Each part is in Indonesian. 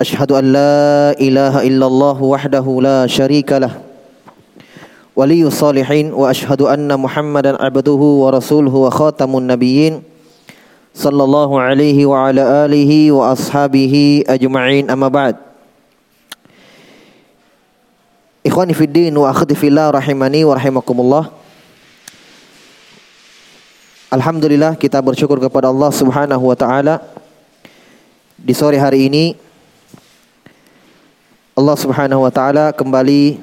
أشهد أن لا إله إلا الله وحده لا شريك له ولي الصالحين وأشهد أن محمدا عبده ورسوله وخاتم النبيين صلى الله عليه وعلى آله وأصحابه أجمعين أما بعد Ikhwani fi din wa akhdi fillah rahimani wa rahimakumullah. Alhamdulillah kita bersyukur kepada Allah Subhanahu wa taala. Di sore hari ini Allah Subhanahu wa taala kembali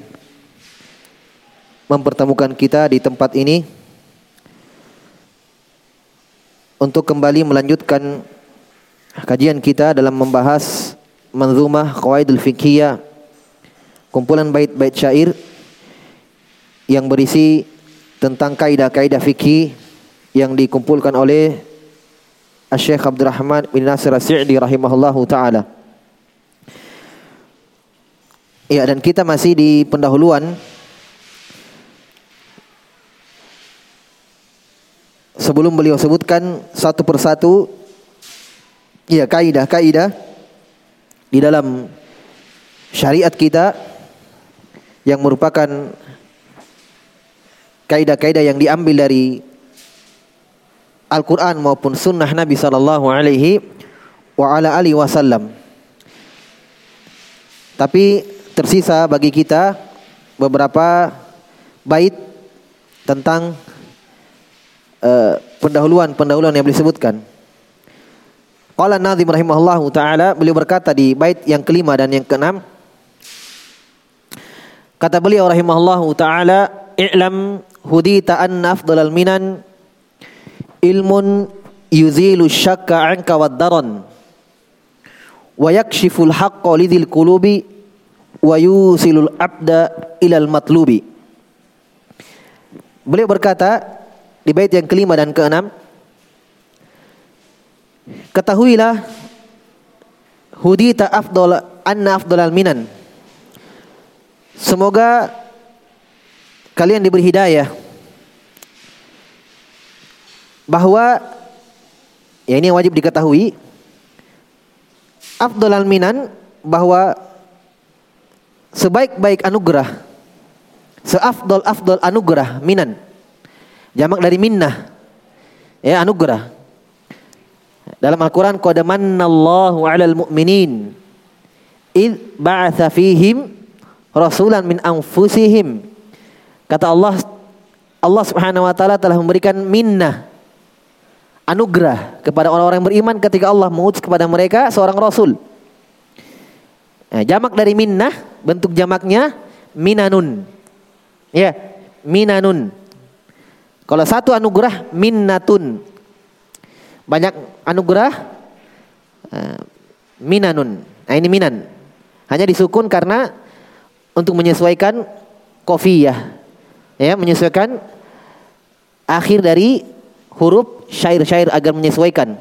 mempertemukan kita di tempat ini untuk kembali melanjutkan kajian kita dalam membahas manzumah qawaidul fiqhiyah kumpulan bait-bait syair yang berisi tentang kaidah-kaidah fikih yang dikumpulkan oleh Syekh Abdurrahman bin Nasir As-Sa'di rahimahullahu taala. Ya dan kita masih di pendahuluan sebelum beliau sebutkan satu persatu ya kaidah-kaidah di dalam syariat kita yang merupakan kaidah-kaidah yang diambil dari Al-Quran maupun sunnah Nabi Sallallahu Alaihi wa ala wasallam. Tapi tersisa bagi kita beberapa bait tentang uh, pendahuluan-pendahuluan yang boleh sebutkan. Qala Nazim rahimahullah taala beliau berkata di bait yang kelima dan yang keenam kata beliau rahimahullah taala i'lam hudita anna afdalal minan ilmun yuzilu syakka anka wad daran wa yakshiful haqqa lidhil qulubi wa yusilul abda ilal matlubi. Beliau berkata di bait yang kelima dan keenam Ketahuilah hudita afdal anna afdalal minan. Semoga kalian diberi hidayah bahwa ya ini yang wajib diketahui afdalal minan bahwa sebaik-baik anugerah seafdal afdal anugerah minan. Jamak dari minnah ya anugerah. Dalam Al-Qur'an qad mannallahu 'alal mu'minin id ba'atsa fihim rasulan min anfusihim. Kata Allah Allah Subhanahu wa taala telah memberikan minnah anugerah kepada orang-orang yang beriman ketika Allah mengutus kepada mereka seorang rasul. Nah, jamak dari minnah, bentuk jamaknya minanun. Ya, minanun. Kalau satu anugerah minnatun. Banyak anugerah uh, minanun. Nah, ini minan. Hanya disukun karena untuk menyesuaikan kofiyah. Ya, menyesuaikan akhir dari huruf syair-syair agar menyesuaikan.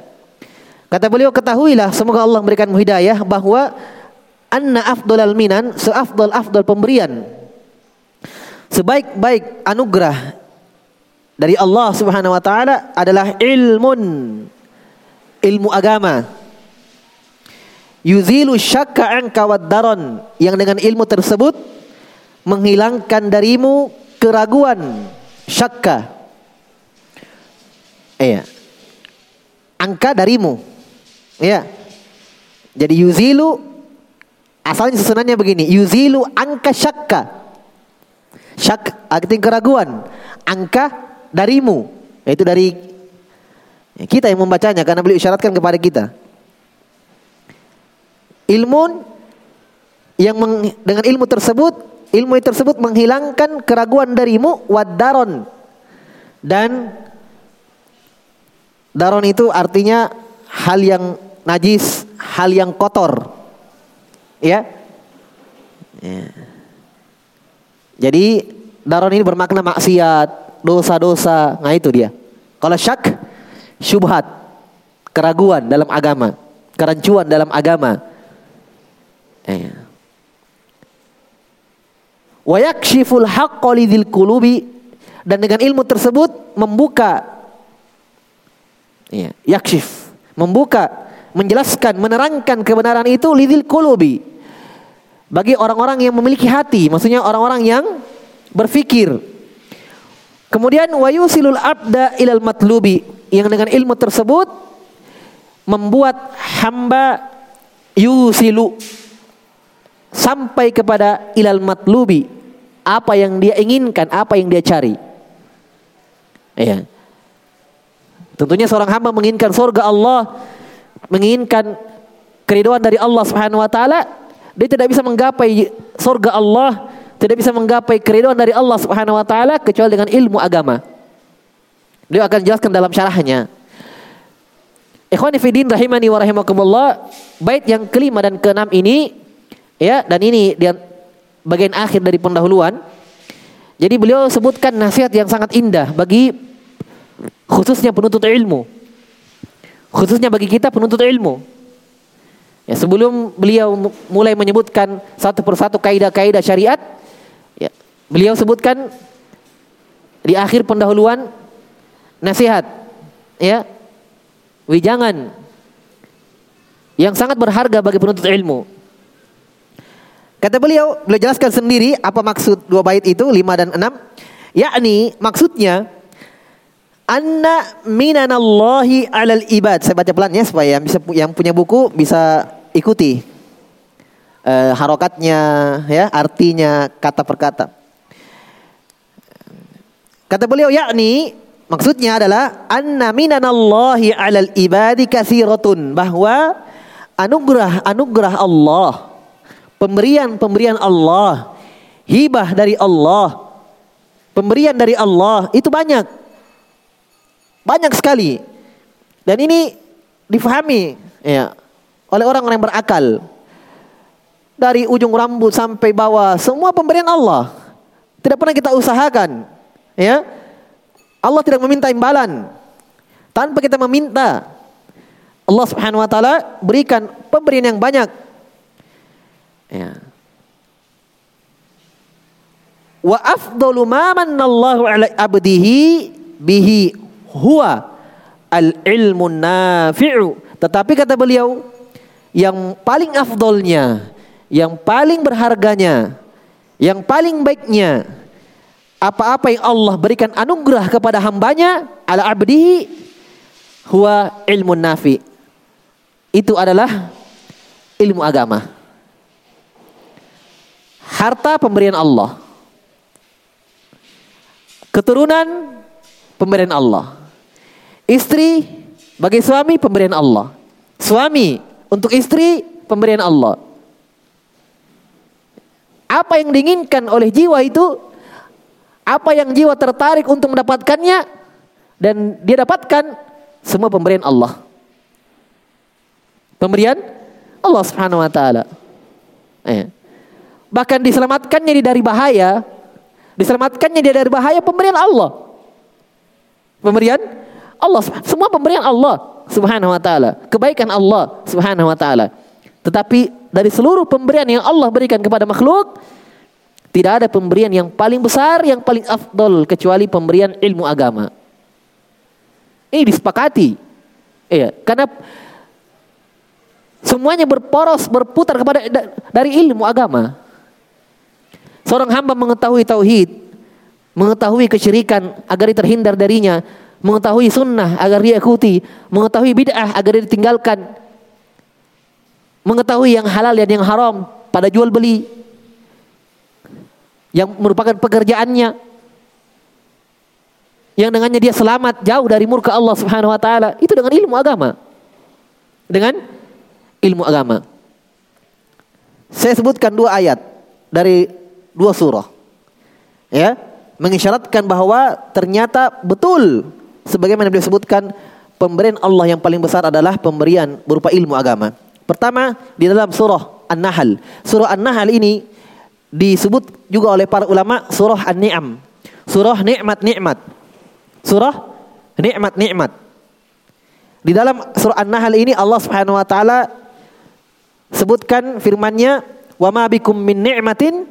Kata beliau ketahuilah semoga Allah memberikan hidayah bahwa anna afdalal minan seafdal afdal pemberian sebaik-baik anugerah dari Allah Subhanahu wa taala adalah ilmun ilmu agama yuzilu syakka anka daron yang dengan ilmu tersebut menghilangkan darimu keraguan syakka Iya. Angka darimu. Iya. Jadi yuzilu asalnya susunannya begini, yuzilu angka syakka. Syak arti keraguan. Angka darimu. Itu dari kita yang membacanya karena beliau isyaratkan kepada kita. Ilmu yang meng, dengan ilmu tersebut, ilmu tersebut menghilangkan keraguan darimu wadaron dan Daron itu artinya hal yang najis, hal yang kotor. Ya. ya. Jadi daron ini bermakna maksiat, dosa-dosa. Nah itu dia. Kalau syak, syubhat, keraguan dalam agama, kerancuan dalam agama. Ya. Wa yakshiful haqqo kulubi dan dengan ilmu tersebut membuka ya, yakshif, membuka menjelaskan, menerangkan kebenaran itu lidil kulubi. Bagi orang-orang yang memiliki hati, maksudnya orang-orang yang berfikir. Kemudian wayusilul abda ilal matlubi yang dengan ilmu tersebut membuat hamba yusilu sampai kepada ilal matlubi apa yang dia inginkan, apa yang dia cari. Iya. Tentunya seorang hamba menginginkan surga Allah, menginginkan keriduan dari Allah Subhanahu wa taala, dia tidak bisa menggapai surga Allah, tidak bisa menggapai keriduan dari Allah Subhanahu wa taala kecuali dengan ilmu agama. Dia akan jelaskan dalam syarahnya. Ikhwani rahimani wa rahimakumullah, bait yang kelima dan keenam ini ya dan ini dia bagian akhir dari pendahuluan. Jadi beliau sebutkan nasihat yang sangat indah bagi khususnya penuntut ilmu. Khususnya bagi kita penuntut ilmu. Ya, sebelum beliau mulai menyebutkan satu persatu kaidah-kaidah syariat, ya, beliau sebutkan di akhir pendahuluan nasihat, ya, wijangan yang sangat berharga bagi penuntut ilmu. Kata beliau, beliau jelaskan sendiri apa maksud dua bait itu, lima dan enam. Yakni maksudnya anna minanallahi alal ibad. Saya baca pelan ya supaya yang bisa yang punya buku bisa ikuti uh, harokatnya ya, artinya kata per kata. Kata beliau yakni Maksudnya adalah anna minanallahi 'alal ibadi katsiratun bahwa anugerah-anugerah Allah, pemberian-pemberian Allah, hibah dari Allah, pemberian dari Allah itu banyak. Banyak sekali. Dan ini difahami ya oleh orang-orang yang berakal. Dari ujung rambut sampai bawah semua pemberian Allah. Tidak pernah kita usahakan, ya Allah tidak meminta imbalan. Tanpa kita meminta. Allah Subhanahu wa taala berikan pemberian yang banyak. Ya. Wa afdalu ma manallahu ala abdihi bihi huwa al ilmu nafi'u. Tetapi kata beliau yang paling afdolnya, yang paling berharganya, yang paling baiknya apa-apa yang Allah berikan anugerah kepada hambanya ala abdihi huwa ilmu nafi. Itu adalah ilmu agama. Harta pemberian Allah. Keturunan pemberian Allah istri bagi suami pemberian Allah suami untuk istri pemberian Allah apa yang diinginkan oleh jiwa itu apa yang jiwa tertarik untuk mendapatkannya dan dia dapatkan semua pemberian Allah. Pemberian Allah Subhanahu wa taala. Eh. Bahkan diselamatkannya dari bahaya, diselamatkannya dia dari bahaya pemberian Allah. Pemberian Allah, semua pemberian Allah Subhanahu wa taala, kebaikan Allah Subhanahu wa taala. Tetapi dari seluruh pemberian yang Allah berikan kepada makhluk, tidak ada pemberian yang paling besar, yang paling afdol kecuali pemberian ilmu agama. Ini disepakati. Iya, karena semuanya berporos, berputar kepada dari ilmu agama. Seorang hamba mengetahui tauhid, mengetahui kesyirikan agar terhindar darinya, mengetahui sunnah agar dia ikuti, mengetahui bid'ah agar dia ditinggalkan, mengetahui yang halal dan yang haram pada jual beli, yang merupakan pekerjaannya yang dengannya dia selamat jauh dari murka Allah Subhanahu wa taala itu dengan ilmu agama. Dengan ilmu agama. Saya sebutkan dua ayat dari dua surah. Ya, mengisyaratkan bahwa ternyata betul sebagaimana beliau sebutkan pemberian Allah yang paling besar adalah pemberian berupa ilmu agama. Pertama di dalam surah An-Nahl. Surah An-Nahl ini disebut juga oleh para ulama surah An-Ni'am. Surah nikmat-nikmat. Surah nikmat-nikmat. Di dalam surah An-Nahl ini Allah Subhanahu wa taala sebutkan firman-Nya, "Wa ma bikum min ni'matin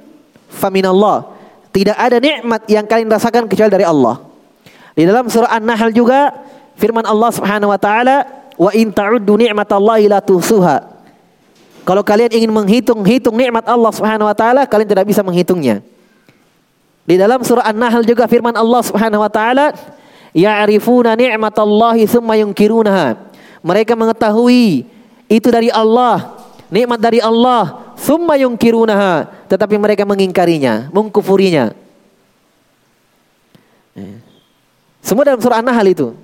faminallah." Tidak ada nikmat yang kalian rasakan kecuali dari Allah. Di dalam surah An-Nahl juga firman Allah Subhanahu wa taala, wa in ta'uddu ni'matallahi la tuhsuha. Kalau kalian ingin menghitung-hitung nikmat Allah Subhanahu wa taala, kalian tidak bisa menghitungnya. Di dalam surah An-Nahl juga firman Allah Subhanahu wa taala, "Ya'rifuna ni'matallahi tsumma yunkirunaha." Mereka mengetahui itu dari Allah, nikmat dari Allah, tsumma yunkirunaha, tetapi mereka mengingkarinya, mengkufurinya. Eh. Semua dalam surah An-Nahl itu.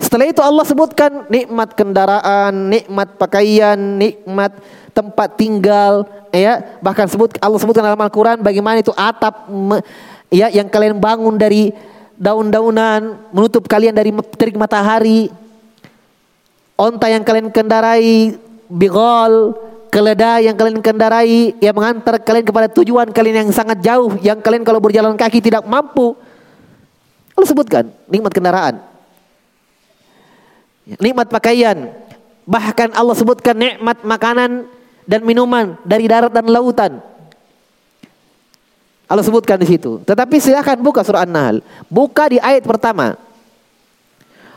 Setelah itu Allah sebutkan nikmat kendaraan, nikmat pakaian, nikmat tempat tinggal, ya. Bahkan sebut Allah sebutkan dalam Al-Qur'an bagaimana itu atap ya yang kalian bangun dari daun-daunan, menutup kalian dari terik matahari. Onta yang kalian kendarai, bigol, keledai yang kalian kendarai yang mengantar kalian kepada tujuan kalian yang sangat jauh yang kalian kalau berjalan kaki tidak mampu. Allah sebutkan nikmat kendaraan. Nikmat pakaian. Bahkan Allah sebutkan nikmat makanan dan minuman dari darat dan lautan. Allah sebutkan di situ. Tetapi silakan buka surah An-Nahl. Buka di ayat pertama.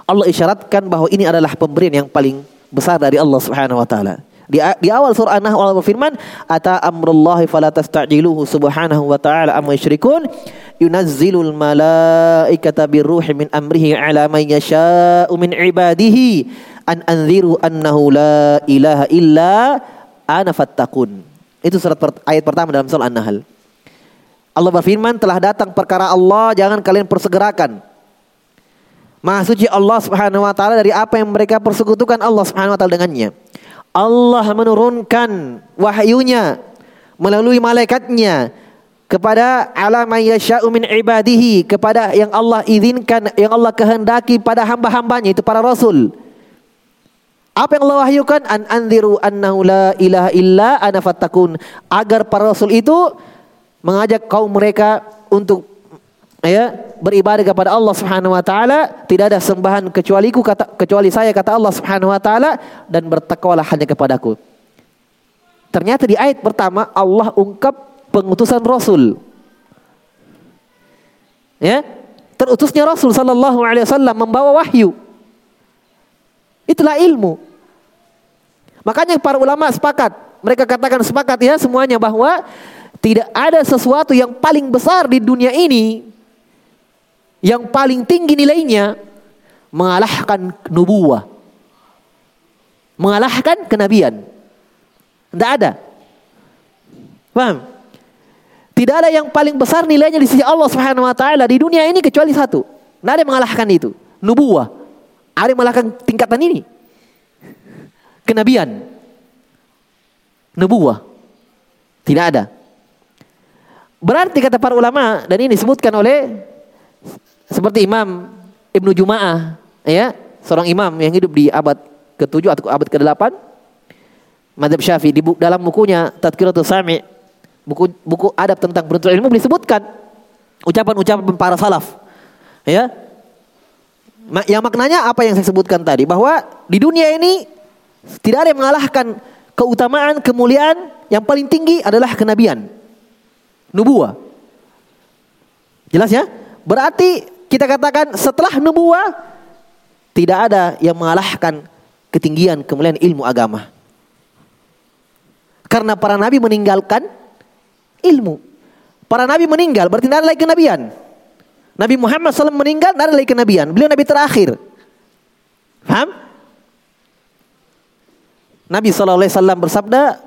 Allah isyaratkan bahwa ini adalah pemberian yang paling besar dari Allah Subhanahu wa taala. Di, di awal surah An-Nahl Allah berfirman, "Ata amrullahi fala tastajiluhu subhanahu wa ta'ala amma yusyrikun." Yunazzilul malaikata birruhi min amrihi ala man yasha'u min ibadihi an anziru annahu la ilaha illa ana fattaqun. Itu surat per, ayat pertama dalam surah An-Nahl. Allah berfirman, telah datang perkara Allah, jangan kalian persegerakan. Maha suci Allah Subhanahu wa taala dari apa yang mereka persekutukan Allah Subhanahu wa taala dengannya. Allah menurunkan wahyunya melalui malaikatnya kepada alam yasha'u min ibadihi kepada yang Allah izinkan yang Allah kehendaki pada hamba-hambanya itu para rasul. Apa yang Allah wahyukan? An anziru annahu la ilaha illa ana fattakun agar para rasul itu mengajak kaum mereka untuk ya beribadah kepada Allah Subhanahu wa taala tidak ada sembahan kecualiku kata kecuali saya kata Allah Subhanahu wa taala dan bertakwalah hanya kepadaku. Ternyata di ayat pertama Allah ungkap pengutusan rasul. Ya terutusnya rasul sallallahu alaihi wasallam membawa wahyu. Itulah ilmu. Makanya para ulama sepakat mereka katakan sepakat ya semuanya bahwa tidak ada sesuatu yang paling besar di dunia ini yang paling tinggi nilainya mengalahkan nubuah. Mengalahkan kenabian. Tidak ada. Paham? Tidak ada yang paling besar nilainya di sisi Allah Subhanahu wa taala di dunia ini kecuali satu. Tidak ada yang mengalahkan itu. Nubuah. Ada yang mengalahkan tingkatan ini. Kenabian. Nubuah. Tidak ada. Berarti kata para ulama dan ini disebutkan oleh seperti Imam Ibnu Juma'ah, ya, seorang imam yang hidup di abad ke-7 atau abad ke-8. Madhab Syafi'i di buku, dalam bukunya Tadkiratul Sami, buku buku adab tentang penuntut ilmu disebutkan ucapan-ucapan para salaf. Ya. Yang maknanya apa yang saya sebutkan tadi bahwa di dunia ini tidak ada yang mengalahkan keutamaan, kemuliaan yang paling tinggi adalah kenabian. Nubuah. Jelas ya? Berarti kita katakan setelah nubuah tidak ada yang mengalahkan ketinggian kemuliaan ilmu agama. Karena para nabi meninggalkan ilmu. Para nabi meninggal berarti tidak ada lagi kenabian. Nabi Muhammad SAW meninggal tidak ada lagi kenabian. Beliau nabi terakhir. Paham? Nabi SAW bersabda,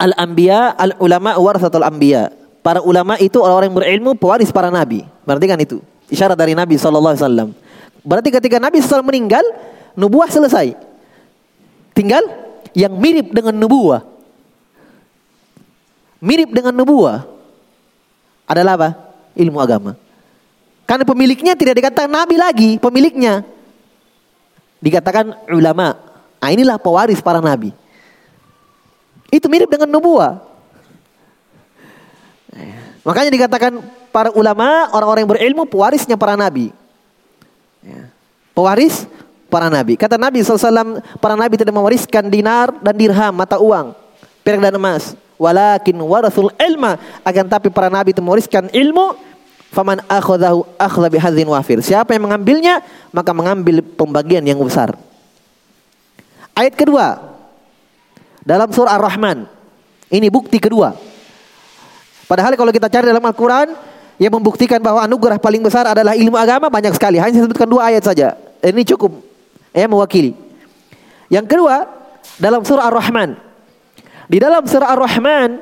Al-anbiya, al-ulama, warathatul anbiya. Para ulama itu orang-orang yang berilmu, pewaris para nabi. Berarti kan itu isyarat dari Nabi Wasallam. Berarti ketika Nabi SAW meninggal, nubuah selesai. Tinggal yang mirip dengan nubuah. Mirip dengan nubuah adalah apa? Ilmu agama. Karena pemiliknya tidak dikatakan nabi lagi, pemiliknya dikatakan ulama. Nah, inilah pewaris para nabi. Itu mirip dengan nubuah. Makanya dikatakan para ulama, orang-orang yang berilmu, pewarisnya para nabi. Ya. Pewaris para nabi. Kata Nabi SAW, para nabi tidak mewariskan dinar dan dirham, mata uang, perak dan emas. Walakin warathul ilma. Akan tapi para nabi itu mewariskan ilmu. Faman akhadahu akhla bihadzin wafir. Siapa yang mengambilnya, maka mengambil pembagian yang besar. Ayat kedua dalam surah Ar-Rahman. Ini bukti kedua. Padahal kalau kita cari dalam Al-Quran yang membuktikan bahwa anugerah paling besar adalah ilmu agama banyak sekali. Hanya saya sebutkan dua ayat saja. Ini cukup ya mewakili. Yang kedua dalam surah Ar-Rahman. Di dalam surah Ar-Rahman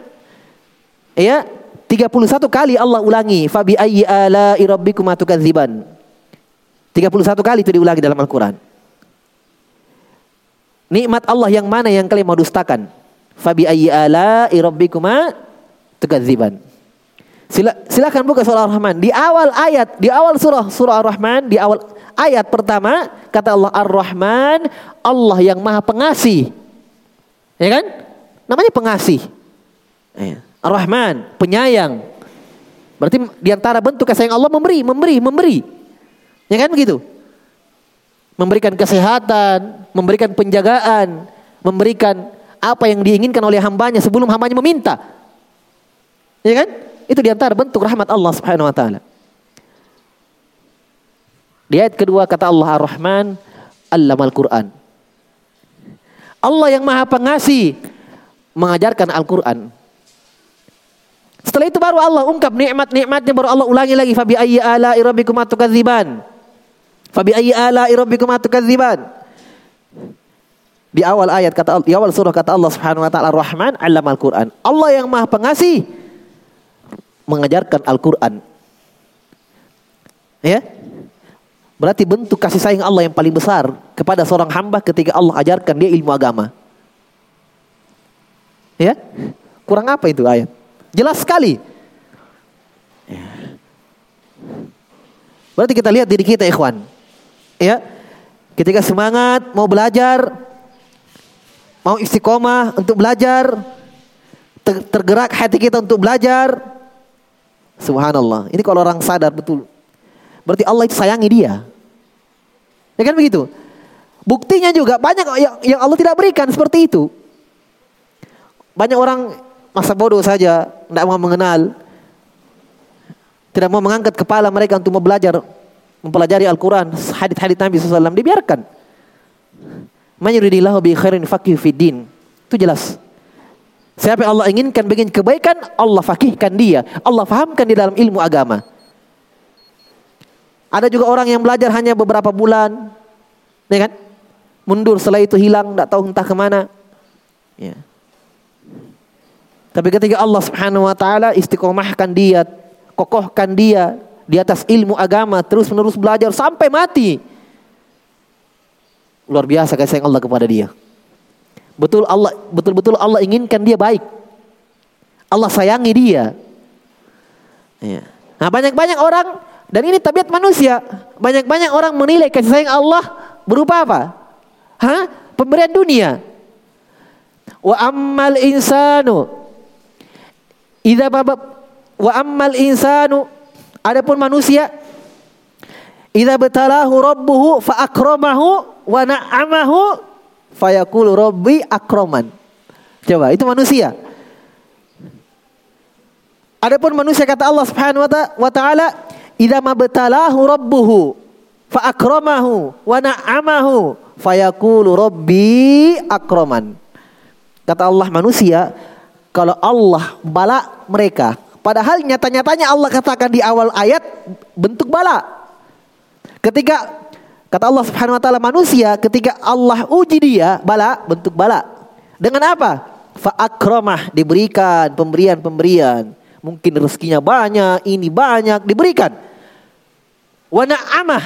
ya 31 kali Allah ulangi fabi ayyi ala rabbikum atukadziban. 31 kali itu diulangi dalam Al-Qur'an. Nikmat Allah yang mana yang kalian mau dustakan? Fabi ayyi ala rabbikuma tukadziban. Sila, silakan buka surah Ar-Rahman. Di awal ayat, di awal surah surah Ar-Rahman, di awal ayat pertama kata Allah Ar-Rahman, Allah yang Maha Pengasih. Ya kan? Namanya pengasih. Ya. Ar-Rahman, penyayang. Berarti di antara bentuk kasih Allah memberi, memberi, memberi. Ya kan begitu? Memberikan kesehatan, memberikan penjagaan, memberikan apa yang diinginkan oleh hambanya sebelum hambanya meminta. Ya kan? Itu di antara bentuk rahmat Allah subhanahu wa ta'ala. Di ayat kedua kata Allah Ar-Rahman, Allamal Quran. Allah yang maha pengasih mengajarkan Al-Quran. Setelah itu baru Allah ungkap nikmat-nikmatnya baru Allah ulangi lagi fabi ayyi ala rabbikum atukadziban. Fabi ayyi ala rabbikum atukadziban. Di awal ayat kata di awal surah kata Allah Subhanahu wa taala Ar-Rahman 'allamal Qur'an. Allah yang Maha Pengasih mengajarkan Al-Qur'an. Ya? Berarti bentuk kasih sayang Allah yang paling besar kepada seorang hamba ketika Allah ajarkan dia ilmu agama. Ya? Kurang apa itu ayat? Jelas sekali. Ya. Berarti kita lihat diri kita ikhwan. Ya. Ketika semangat mau belajar, mau istiqomah untuk belajar, tergerak hati kita untuk belajar. Subhanallah. Ini kalau orang sadar betul. Berarti Allah itu sayangi dia. Ya kan begitu? Buktinya juga banyak yang, Allah tidak berikan seperti itu. Banyak orang masa bodoh saja, tidak mau mengenal, tidak mau mengangkat kepala mereka untuk mau belajar, mempelajari Al-Quran, hadith-hadith Nabi SAW, dibiarkan. Man bi khairin faqih. Itu jelas. Siapa yang Allah inginkan bikin kebaikan, Allah fakihkan dia. Allah fahamkan di dalam ilmu agama. Ada juga orang yang belajar hanya beberapa bulan. Ya kan? Mundur setelah itu hilang, tidak tahu entah ke mana. Ya. Tapi ketika Allah subhanahu wa ta'ala istiqomahkan dia, kokohkan dia di atas ilmu agama, terus menerus belajar sampai mati. Luar biasa kasih sayang Allah kepada dia. Betul Allah betul-betul Allah inginkan dia baik. Allah sayangi dia. Ya. Nah banyak-banyak orang dan ini tabiat manusia. Banyak-banyak orang menilai kasih sayang Allah berupa apa? Hah? Pemberian dunia. Wa ammal insanu idza wa ammal insanu adapun manusia idza batalahu rabbuhu fa akramahu wa na'amahu fayaqulu rabbi akroman. Coba, itu manusia. Adapun manusia kata Allah Subhanahu wa taala, "Idza mabtalahu rabbuhu fa akramahu wa na'amahu fayaqulu rabbi akroman." Kata Allah manusia, kalau Allah bala mereka, padahal nyata-nyatanya Allah katakan di awal ayat bentuk bala. Ketika Kata Allah Subhanahu wa taala manusia ketika Allah uji dia bala bentuk bala. Dengan apa? Fa akramah diberikan pemberian-pemberian. Mungkin rezekinya banyak, ini banyak diberikan. Wa na'amah.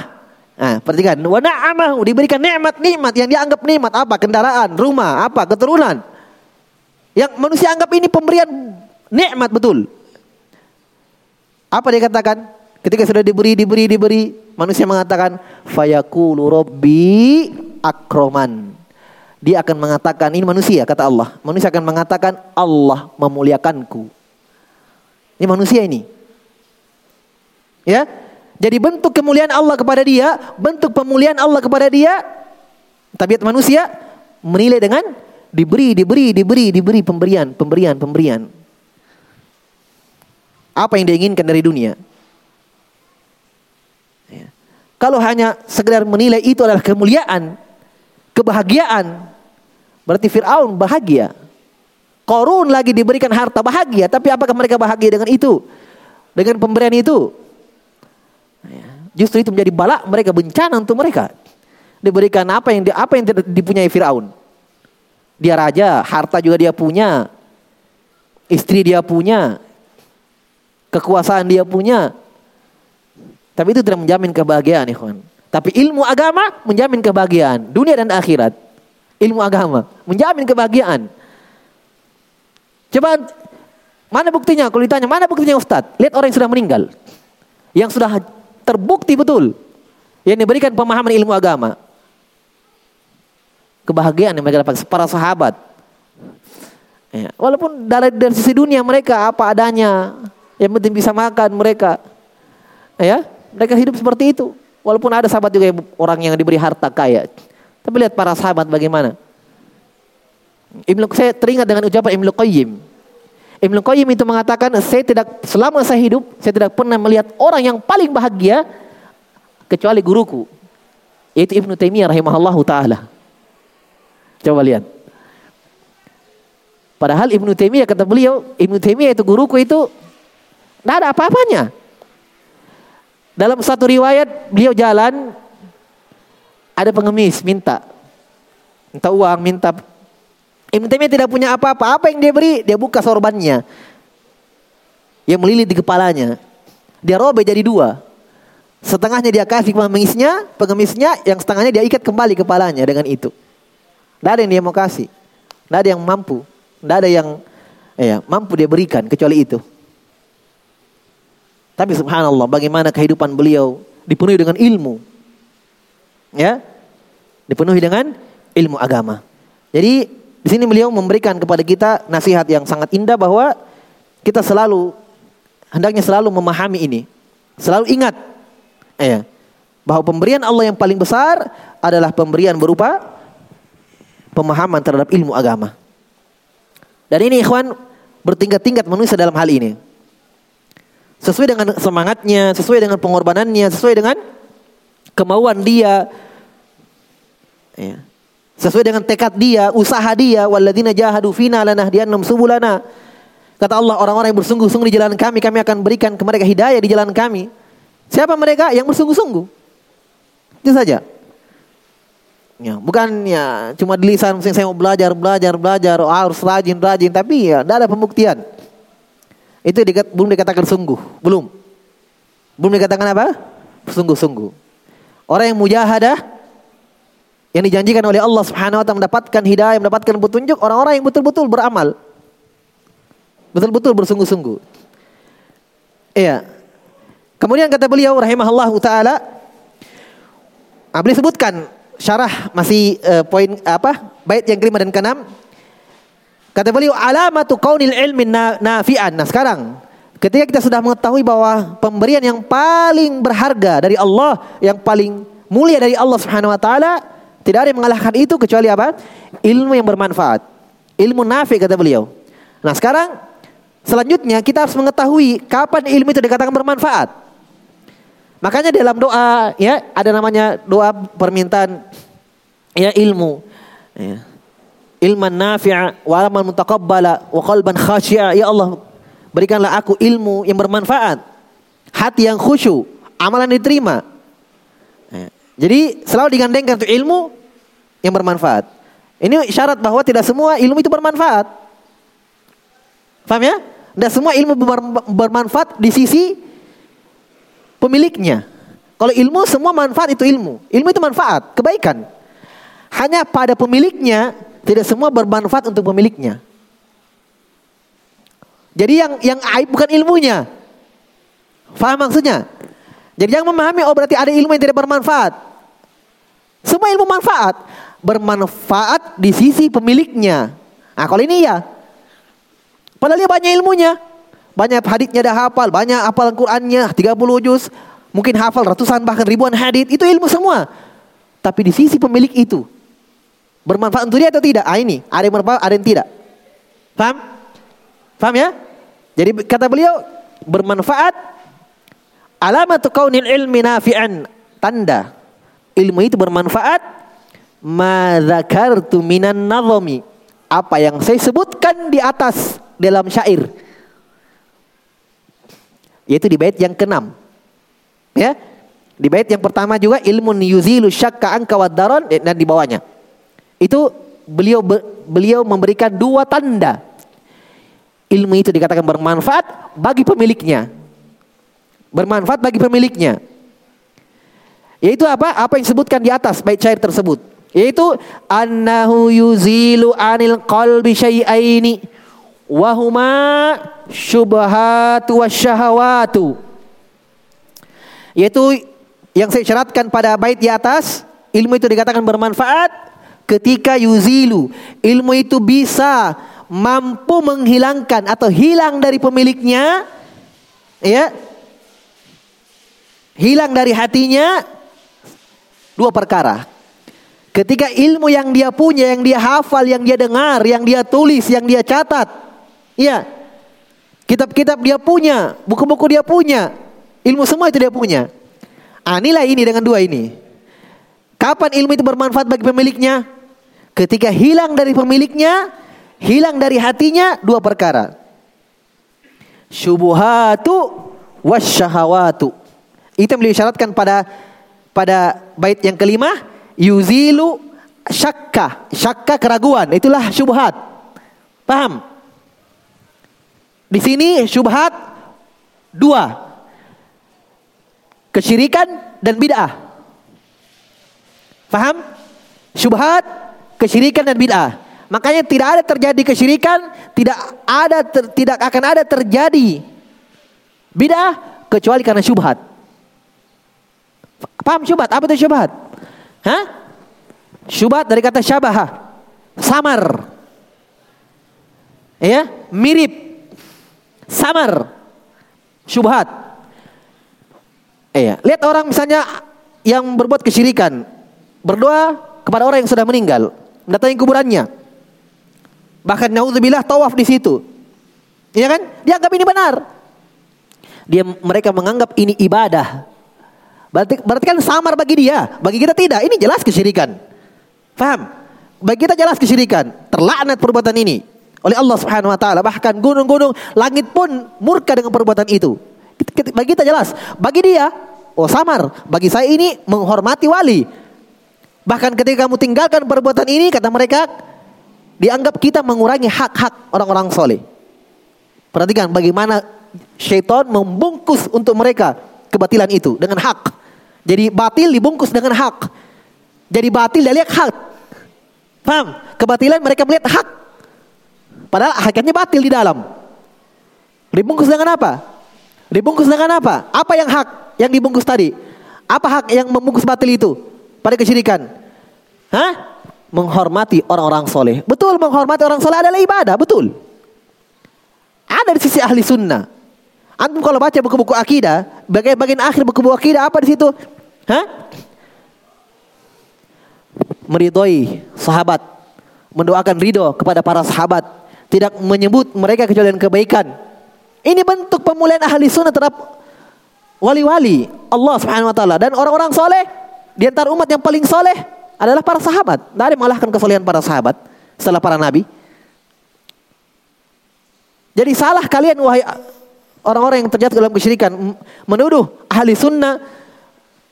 Nah, perhatikan, wa na'amah diberikan nikmat-nikmat yang dianggap nikmat apa? Kendaraan, rumah, apa? Keturunan. Yang manusia anggap ini pemberian nikmat betul. Apa dia katakan? Ketika sudah diberi, diberi, diberi, manusia mengatakan fayaqulu rabbi akroman. Dia akan mengatakan ini manusia kata Allah. Manusia akan mengatakan Allah memuliakanku. Ini manusia ini. Ya. Jadi bentuk kemuliaan Allah kepada dia, bentuk pemuliaan Allah kepada dia, tabiat manusia menilai dengan diberi, diberi, diberi, diberi pemberian, pemberian, pemberian. Apa yang diinginkan dari dunia? Kalau hanya sekedar menilai itu adalah kemuliaan, kebahagiaan, Berarti Fir'aun bahagia. Korun lagi diberikan harta bahagia. Tapi apakah mereka bahagia dengan itu? Dengan pemberian itu? Ya, justru itu menjadi balak mereka bencana untuk mereka. Diberikan apa yang apa yang dipunyai Firaun. Dia raja, harta juga dia punya. Istri dia punya. Kekuasaan dia punya. Tapi itu tidak menjamin kebahagiaan, ikhwan. Tapi ilmu agama menjamin kebahagiaan dunia dan akhirat ilmu agama, menjamin kebahagiaan. Coba mana buktinya? Kalau ditanya mana buktinya Ustadz? Lihat orang yang sudah meninggal, yang sudah terbukti betul, yang diberikan pemahaman ilmu agama. Kebahagiaan yang mereka dapat para sahabat. Ya, walaupun dari, dari sisi dunia mereka apa adanya, yang penting bisa makan mereka. Ya, mereka hidup seperti itu. Walaupun ada sahabat juga orang yang diberi harta kaya. Tapi lihat para sahabat bagaimana. Ibnu saya teringat dengan ucapan Ibnu Qayyim. Ibnu Qayyim itu mengatakan saya tidak selama saya hidup saya tidak pernah melihat orang yang paling bahagia kecuali guruku yaitu Ibnu Taimiyah rahimahullahu taala. Coba lihat. Padahal Ibnu Taimiyah kata beliau, Ibnu Taimiyah itu guruku itu tidak ada apa-apanya. Dalam satu riwayat beliau jalan ada pengemis minta. Minta uang, minta. Ibn Taimiyah tidak punya apa-apa. Apa yang dia beri? Dia buka sorbannya. Yang melilit di kepalanya. Dia robek jadi dua. Setengahnya dia kasih pengemisnya, pengemisnya yang setengahnya dia ikat kembali kepalanya dengan itu. Tidak ada yang dia mau kasih. Tidak ada yang mampu. Tidak ada yang ya, mampu dia berikan kecuali itu. Tapi subhanallah bagaimana kehidupan beliau dipenuhi dengan ilmu ya dipenuhi dengan ilmu agama. Jadi di sini beliau memberikan kepada kita nasihat yang sangat indah bahwa kita selalu hendaknya selalu memahami ini. Selalu ingat ya, bahwa pemberian Allah yang paling besar adalah pemberian berupa pemahaman terhadap ilmu agama. Dan ini ikhwan bertingkat-tingkat manusia dalam hal ini. Sesuai dengan semangatnya, sesuai dengan pengorbanannya, sesuai dengan kemauan dia, ya. sesuai dengan tekad dia, usaha dia, walladzina jahadu fina lanahdiyannahum subulana. Kata Allah, orang-orang yang bersungguh-sungguh di jalan kami, kami akan berikan ke mereka hidayah di jalan kami. Siapa mereka yang bersungguh-sungguh? Itu saja. Ya, bukan ya cuma di lisan saya mau belajar, belajar, belajar, harus rajin, rajin, tapi ya tidak ada pembuktian. Itu dikat, belum dikatakan sungguh, belum. Belum dikatakan apa? Sungguh-sungguh. Orang yang mujahadah yang dijanjikan oleh Allah Subhanahu wa taala mendapatkan hidayah, mendapatkan petunjuk orang-orang yang betul-betul beramal. Betul-betul bersungguh-sungguh. Iya. Kemudian kata beliau rahimahullah taala ah, beliau sebutkan syarah masih uh, poin apa? Bait yang kelima dan keenam. Kata beliau alamatu kaunil ilmin nafi'an. Nah, sekarang Ketika kita sudah mengetahui bahwa pemberian yang paling berharga dari Allah, yang paling mulia dari Allah Subhanahu wa taala, tidak ada yang mengalahkan itu kecuali apa? Ilmu yang bermanfaat. Ilmu nafi kata beliau. Nah, sekarang selanjutnya kita harus mengetahui kapan ilmu itu dikatakan bermanfaat. Makanya dalam doa ya ada namanya doa permintaan ya ilmu. Ya. Ilman nafi'a wa amal mutaqabbala wa qalban khashi'a. Ya Allah, Berikanlah aku ilmu yang bermanfaat. Hati yang khusyuk. Amalan diterima. Ya. Jadi selalu digandengkan untuk ilmu yang bermanfaat. Ini syarat bahwa tidak semua ilmu itu bermanfaat. Paham ya? Tidak semua ilmu bermanfaat di sisi pemiliknya. Kalau ilmu semua manfaat itu ilmu. Ilmu itu manfaat, kebaikan. Hanya pada pemiliknya tidak semua bermanfaat untuk pemiliknya. Jadi yang yang aib bukan ilmunya. Faham maksudnya? Jadi jangan memahami oh berarti ada ilmu yang tidak bermanfaat. Semua ilmu manfaat. Bermanfaat di sisi pemiliknya. Nah kalau ini ya. Padahal dia banyak ilmunya. Banyak haditnya dah hafal. Banyak hafal Qur'annya. 30 juz. Mungkin hafal ratusan bahkan ribuan hadit. Itu ilmu semua. Tapi di sisi pemilik itu. Bermanfaat untuk dia atau tidak? Ah ini. Ada yang bermanfaat, ada yang tidak. Paham? Paham ya? Jadi kata beliau bermanfaat alamat kaunil ilmi nafi'an tanda ilmu itu bermanfaat ma dzakartu minan nazami. Apa yang saya sebutkan di atas dalam syair. Yaitu di bait yang keenam. Ya. Di bait yang pertama juga ilmu yuzilu syakka anka wadaron dan di bawahnya. Itu beliau beliau memberikan dua tanda. Ilmu itu dikatakan bermanfaat bagi pemiliknya. Bermanfaat bagi pemiliknya. Yaitu apa? Apa yang disebutkan di atas bait syair tersebut. Yaitu annahu yuzilu anil qalbi syai'aini wahuma syubhatu wasyahawatu. Yaitu yang saya syaratkan pada bait di atas, ilmu itu dikatakan bermanfaat ketika yuzilu. Ilmu itu bisa mampu menghilangkan atau hilang dari pemiliknya ya. Hilang dari hatinya dua perkara. Ketika ilmu yang dia punya, yang dia hafal, yang dia dengar, yang dia tulis, yang dia catat. Ya. Kitab-kitab dia punya, buku-buku dia punya. Ilmu semua itu dia punya. Ah, nilai ini dengan dua ini. Kapan ilmu itu bermanfaat bagi pemiliknya? Ketika hilang dari pemiliknya, hilang dari hatinya dua perkara. Syubuhatu wasyahawatu. Itu yang beliau syaratkan pada pada bait yang kelima, yuzilu syakka, syakka keraguan, itulah syubhat. Paham? Di sini syubhat dua. Kesyirikan dan bid'ah. Faham? Syubhat, kesyirikan dan bid'ah. Makanya tidak ada terjadi kesyirikan, tidak ada ter, tidak akan ada terjadi bid'ah kecuali karena syubhat. Paham syubhat? Apa itu syubhat? Hah? Syubhat dari kata syabah. Samar. Ya, mirip. Samar. Syubhat. Iya, lihat orang misalnya yang berbuat kesyirikan, berdoa kepada orang yang sudah meninggal, mendatangi kuburannya. Bahkan naudzubillah tawaf di situ. Iya kan? Dia anggap ini benar. Dia mereka menganggap ini ibadah. Berarti, berarti kan samar bagi dia, bagi kita tidak. Ini jelas kesyirikan. Faham? Bagi kita jelas kesyirikan. Terlaknat perbuatan ini oleh Allah Subhanahu wa taala. Bahkan gunung-gunung langit pun murka dengan perbuatan itu. Bagi kita jelas. Bagi dia, oh samar. Bagi saya ini menghormati wali. Bahkan ketika kamu tinggalkan perbuatan ini, kata mereka, dianggap kita mengurangi hak-hak orang-orang soleh. Perhatikan bagaimana syaitan membungkus untuk mereka kebatilan itu dengan hak. Jadi batil dibungkus dengan hak. Jadi batil dia lihat hak. Paham? Kebatilan mereka melihat hak. Padahal hakikatnya batil di dalam. Dibungkus dengan apa? Dibungkus dengan apa? Apa yang hak yang dibungkus tadi? Apa hak yang membungkus batil itu pada kesyirikan? Hah? Menghormati orang-orang soleh. Betul, menghormati orang soleh adalah ibadah, betul. Ada di sisi ahli sunnah. Antum kalau baca buku-buku akidah, bagian bagian akhir buku-buku akidah apa di situ? Hah? Meridhoi sahabat, mendoakan ridho kepada para sahabat, tidak menyebut mereka kecuali kebaikan. Ini bentuk pemulihan ahli sunnah terhadap wali-wali Allah subhanahu wa ta'ala. Dan orang-orang soleh, di antara umat yang paling soleh adalah para sahabat. Tidak ada mengalahkan kesolehan para sahabat setelah para nabi. Jadi salah kalian wahai orang-orang yang terjatuh dalam kesyirikan menuduh ahli sunnah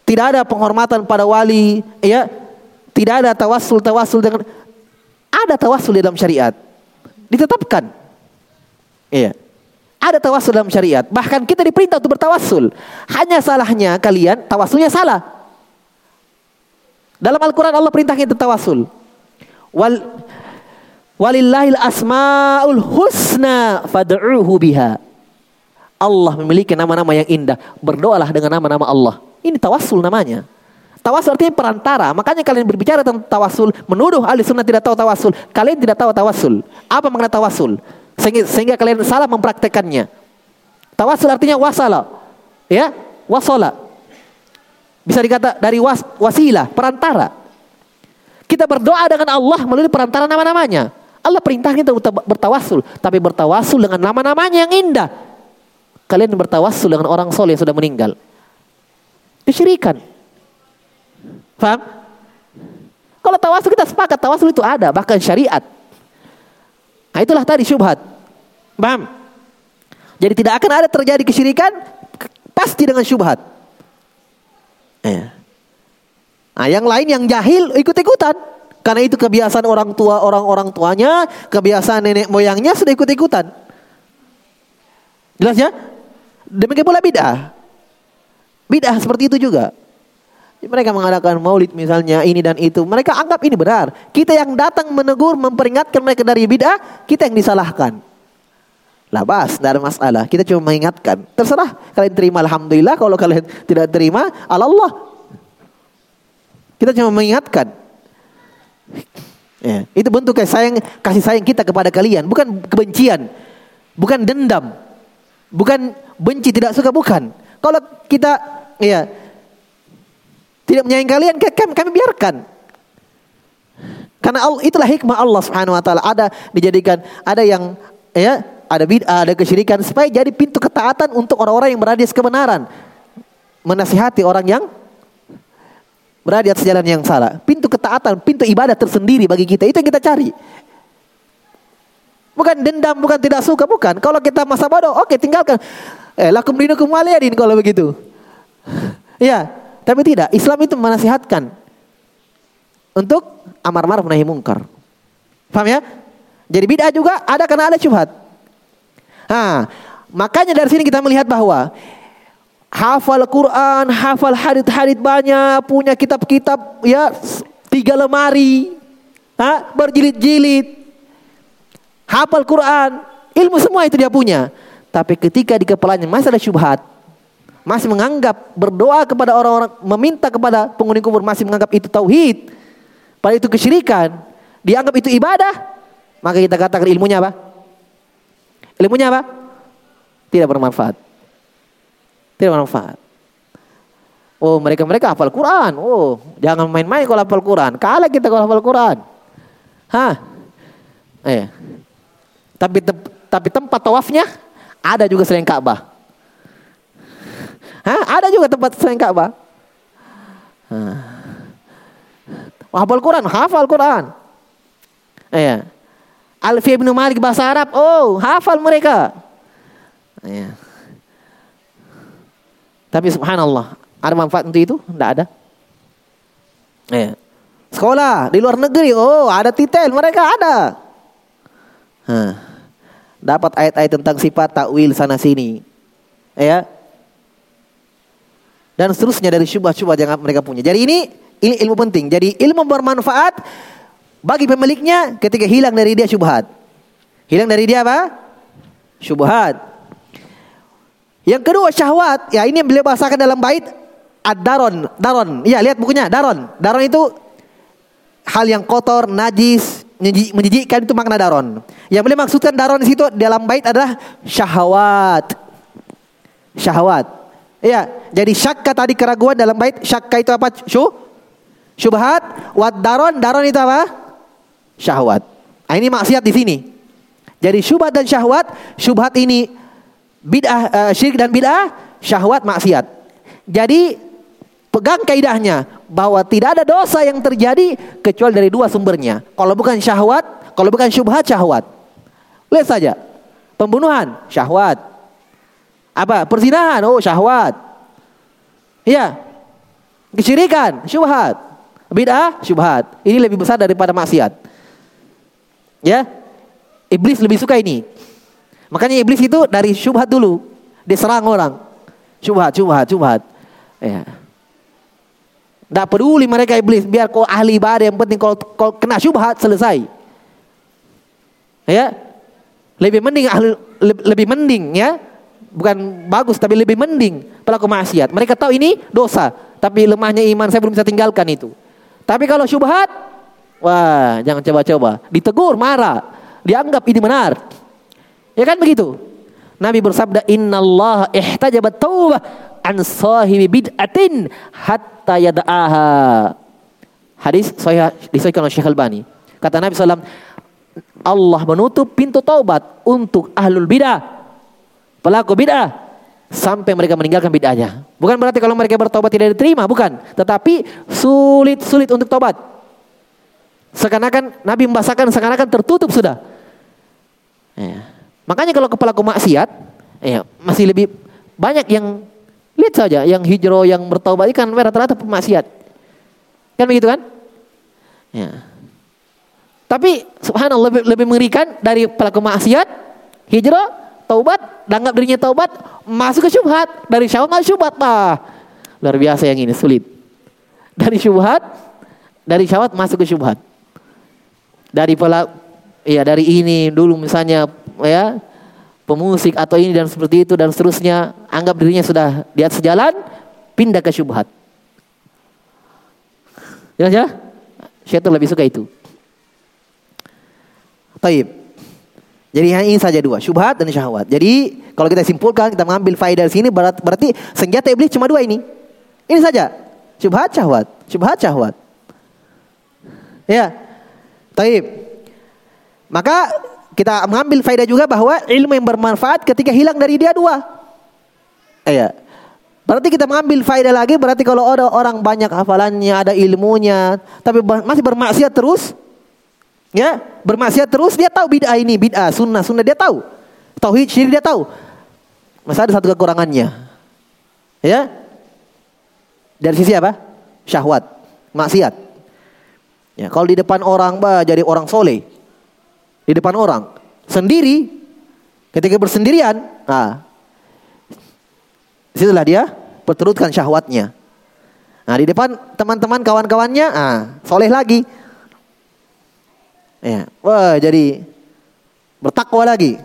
tidak ada penghormatan pada wali, ya tidak ada tawassul tawassul dengan ada tawassul dalam syariat ditetapkan. Iya. Ada tawasul dalam syariat. Bahkan kita diperintah untuk bertawasul. Hanya salahnya kalian tawasulnya salah. Dalam Al-Quran Allah perintah kita tawasul. Wal walillahil asmaul husna fad'uhu biha. Allah memiliki nama-nama yang indah. Berdoalah dengan nama-nama Allah. Ini tawasul namanya. Tawasul artinya perantara. Makanya kalian berbicara tentang tawasul, menuduh ahli sunnah tidak tahu tawasul. Kalian tidak tahu tawasul. Apa makna tawasul? Sehingga, sehingga kalian salah mempraktekannya. Tawasul artinya wasala. Ya, wasala. Bisa dikata dari was, wasilah, perantara. Kita berdoa dengan Allah melalui perantara nama-namanya. Allah perintah kita bertawasul, tapi bertawasul dengan nama-namanya yang indah. Kalian bertawasul dengan orang soleh yang sudah meninggal. Kesyirikan. Faham? Kalau tawasul kita sepakat tawasul itu ada, bahkan syariat. Nah itulah tadi syubhat. Paham? Jadi tidak akan ada terjadi kesyirikan pasti dengan syubhat. Eh. Nah, yang lain yang jahil ikut-ikutan. Karena itu kebiasaan orang tua orang-orang tuanya, kebiasaan nenek moyangnya sudah ikut-ikutan. Jelas ya? Demikian pula bid'ah. Bid'ah seperti itu juga. Mereka mengadakan maulid misalnya ini dan itu. Mereka anggap ini benar. Kita yang datang menegur, memperingatkan mereka dari bid'ah, kita yang disalahkan. Labas, tidak ada masalah. Kita cuma mengingatkan. Terserah kalian terima Alhamdulillah. Kalau kalian tidak terima, Allah. Kita cuma mengingatkan. Ya, itu bentuk kasih sayang, kasih sayang kita kepada kalian. Bukan kebencian. Bukan dendam. Bukan benci, tidak suka. Bukan. Kalau kita ya tidak menyayangi kalian, kami, kami biarkan. Karena itulah hikmah Allah Subhanahu wa taala. Ada dijadikan ada yang ya, ada bid'ah, ada kesyirikan supaya jadi pintu ketaatan untuk orang-orang yang berada di kebenaran. Menasihati orang yang berada di atas jalan yang salah. Pintu ketaatan, pintu ibadah tersendiri bagi kita. Itu yang kita cari. Bukan dendam, bukan tidak suka, bukan. Kalau kita masa bodoh, oke tinggalkan. Eh, lakum dinukum waliyadin kalau begitu. ya, tapi tidak, Islam itu menasihatkan untuk amar ma'ruf nahi mungkar. Paham ya? Jadi bid'ah juga ada karena ada syubhat. Nah, makanya dari sini kita melihat bahwa hafal Quran, hafal hadith-hadith banyak, punya kitab-kitab ya tiga lemari, ha, berjilid-jilid, hafal Quran, ilmu semua itu dia punya. Tapi ketika di kepalanya masih ada syubhat, masih menganggap berdoa kepada orang-orang meminta kepada penghuni kubur masih menganggap itu tauhid pada itu kesyirikan dianggap itu ibadah maka kita katakan ilmunya apa ilmunya apa? Tidak bermanfaat. Tidak bermanfaat. Oh mereka mereka hafal Quran. Oh jangan main-main kalau hafal Quran. Kalah kita kalau hafal Quran. Hah? Eh. Tapi tapi tempat tawafnya ada juga selain Ka'bah. Hah? Ada juga tempat selain Ka'bah. Hafal Quran, hafal Quran. Iya. Alfiyah bin Malik bahasa Arab, oh hafal mereka. Iya. Tapi subhanallah, ada manfaat untuk itu? Tidak ada. Iya. Sekolah di luar negeri, oh ada titel, mereka ada. Hah. Dapat ayat-ayat tentang sifat takwil sana sini. Ya, dan seterusnya dari syubhat-syubhat yang mereka punya. Jadi ini ini ilmu penting. Jadi ilmu bermanfaat bagi pemiliknya ketika hilang dari dia syubhat. Hilang dari dia apa? Syubhat. Yang kedua syahwat. Ya ini yang beliau bahasakan dalam bait ad-daron. Daron. Ya lihat bukunya. Daron. Daron itu hal yang kotor, najis, menjijikkan itu makna daron. Yang beliau maksudkan daron di situ dalam bait adalah syahwat. Syahwat. Iya, jadi syakka tadi keraguan dalam bait syakka itu apa? Syuh? Syubhat, wad daron, daron itu apa? Syahwat. Nah, ini maksiat di sini. Jadi syubhat dan syahwat, syubhat ini bid'ah uh, syirik dan bid'ah, syahwat maksiat. Jadi pegang kaidahnya bahwa tidak ada dosa yang terjadi kecuali dari dua sumbernya. Kalau bukan syahwat, kalau bukan syubhat syahwat. Lihat saja. Pembunuhan syahwat. Apa? Perzinahan, oh syahwat. Iya. Kesyirikan, syubhat. Bid'ah, syubhat. Ini lebih besar daripada maksiat. Ya. Iblis lebih suka ini. Makanya iblis itu dari syubhat dulu. Dia serang orang. Syubhat, syubhat, syubhat. Ya. Tidak peduli mereka iblis. Biar kau ahli ibadah. Yang penting kalau, kalau kena syubhat selesai. Ya. Lebih mending ahli, lebih, lebih mending ya bukan bagus tapi lebih mending pelaku maksiat. Mereka tahu ini dosa, tapi lemahnya iman saya belum bisa tinggalkan itu. Tapi kalau syubhat, wah jangan coba-coba. Ditegur, marah, dianggap ini benar. Ya kan begitu? Nabi bersabda, Inna Allah ihtajabat taubah an sahibi bid'atin hatta yada'aha. Hadis sahih disahihkan oleh Syekh Albani. Kata Nabi SAW, Allah menutup pintu taubat untuk ahlul bidah pelaku bid'ah sampai mereka meninggalkan bid'ahnya. Bukan berarti kalau mereka bertobat tidak diterima, bukan. Tetapi sulit-sulit untuk tobat. Seakan-akan Nabi membahasakan seakan-akan tertutup sudah. Ya. Makanya kalau kepala maksiat, ya, masih lebih banyak yang lihat saja yang hijrah yang bertaubat kan rata-rata pemaksiat. Kan begitu kan? Ya. Tapi subhanallah lebih, lebih mengerikan dari pelaku maksiat, hijrah, taubat, danggap dirinya taubat, masuk ke syubhat. Dari syahwat masuk syubhat. Bah. Luar biasa yang ini, sulit. Dari syubhat, dari syahwat masuk ke syubhat. Dari pola, ya dari ini dulu misalnya ya pemusik atau ini dan seperti itu dan seterusnya anggap dirinya sudah di atas jalan pindah ke syubhat. Jelas ya? Syaitan lebih suka itu. Taib. Jadi ini saja dua, syubhat dan syahwat. Jadi kalau kita simpulkan, kita mengambil faedah sini berarti senjata iblis cuma dua ini. Ini saja. Syubhat, syahwat. Syubhat, syahwat. Ya. Taib. Maka kita mengambil faedah juga bahwa ilmu yang bermanfaat ketika hilang dari dia dua. Iya. Berarti kita mengambil faedah lagi berarti kalau ada orang banyak hafalannya, ada ilmunya, tapi masih bermaksiat terus, Ya, bermaksiat terus dia tahu bid'ah ini, bid'ah, sunnah, sunnah dia tahu. Tauhid syirik dia tahu. Masa ada satu kekurangannya. Ya. Dari sisi apa? Syahwat, maksiat. Ya, kalau di depan orang bah jadi orang soleh. Di depan orang sendiri ketika bersendirian, nah, situlah dia perturutkan syahwatnya. Nah, di depan teman-teman kawan-kawannya, ah, soleh lagi. Ya. Wah, jadi bertakwa lagi.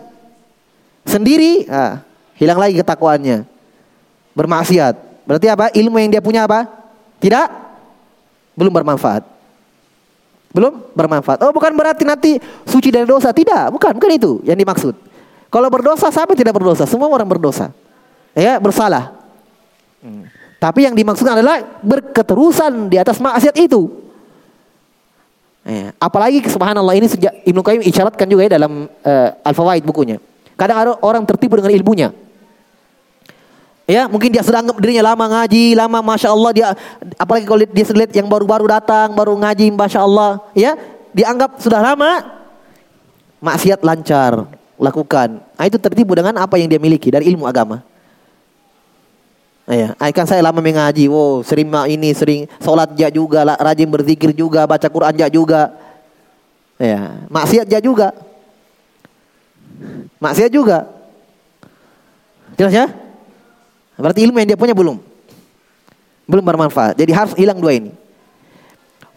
Sendiri, ah, hilang lagi ketakwaannya. Bermaksiat. Berarti apa? Ilmu yang dia punya apa? Tidak belum bermanfaat. Belum bermanfaat. Oh, bukan berarti nanti suci dari dosa. Tidak, bukan, bukan itu yang dimaksud. Kalau berdosa, siapa tidak berdosa? Semua orang berdosa. Ya, bersalah. Hmm. Tapi yang dimaksudkan adalah berketerusan di atas maksiat itu. Ya. Apalagi subhanallah ini sejak Ibnu Qayyim isyaratkan juga ya dalam uh, Al-Fawaid bukunya. Kadang ada orang tertipu dengan ilmunya. Ya, mungkin dia sedang dirinya lama ngaji, lama masya Allah dia, apalagi kalau dia lihat yang baru-baru datang, baru ngaji, masya Allah, ya, dianggap sudah lama, maksiat lancar lakukan. Nah, itu tertipu dengan apa yang dia miliki dari ilmu agama. Ya, kan saya lama mengaji, wow, sering ini, sering sholat ja juga, rajin berzikir juga, baca Quran ja juga. Ya, maksiat ja juga. Maksiat juga. Jelas ya? Berarti ilmu yang dia punya belum. Belum bermanfaat. Jadi harus hilang dua ini.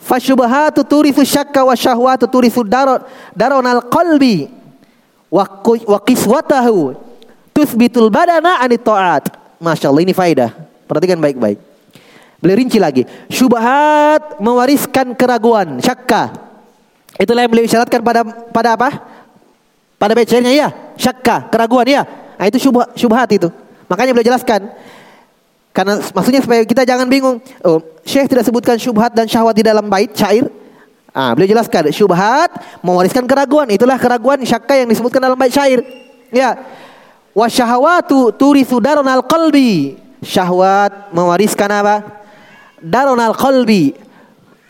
Fasyubahatu turithu syakka wa syahwatu darot daronal qalbi wa qiswatahu tuthbitul badana anit ta'at. Masya Allah ini faedah. Perhatikan baik-baik. Beliau rinci lagi. Syubhat mewariskan keraguan, syakka. Itulah yang beliau isyaratkan pada pada apa? Pada bacaannya ya, syakka, keraguan ya. Nah, itu syubhat, syubhat itu. Makanya beliau jelaskan. Karena maksudnya supaya kita jangan bingung. Oh, Syekh tidak sebutkan syubhat dan syahwat di dalam bait syair. Ah, beliau jelaskan syubhat mewariskan keraguan. Itulah keraguan syakka yang disebutkan dalam bait syair. Ya. Wasyahwatu turithu daronal qalbi. Syahwat mewariskan apa? Daronal qalbi.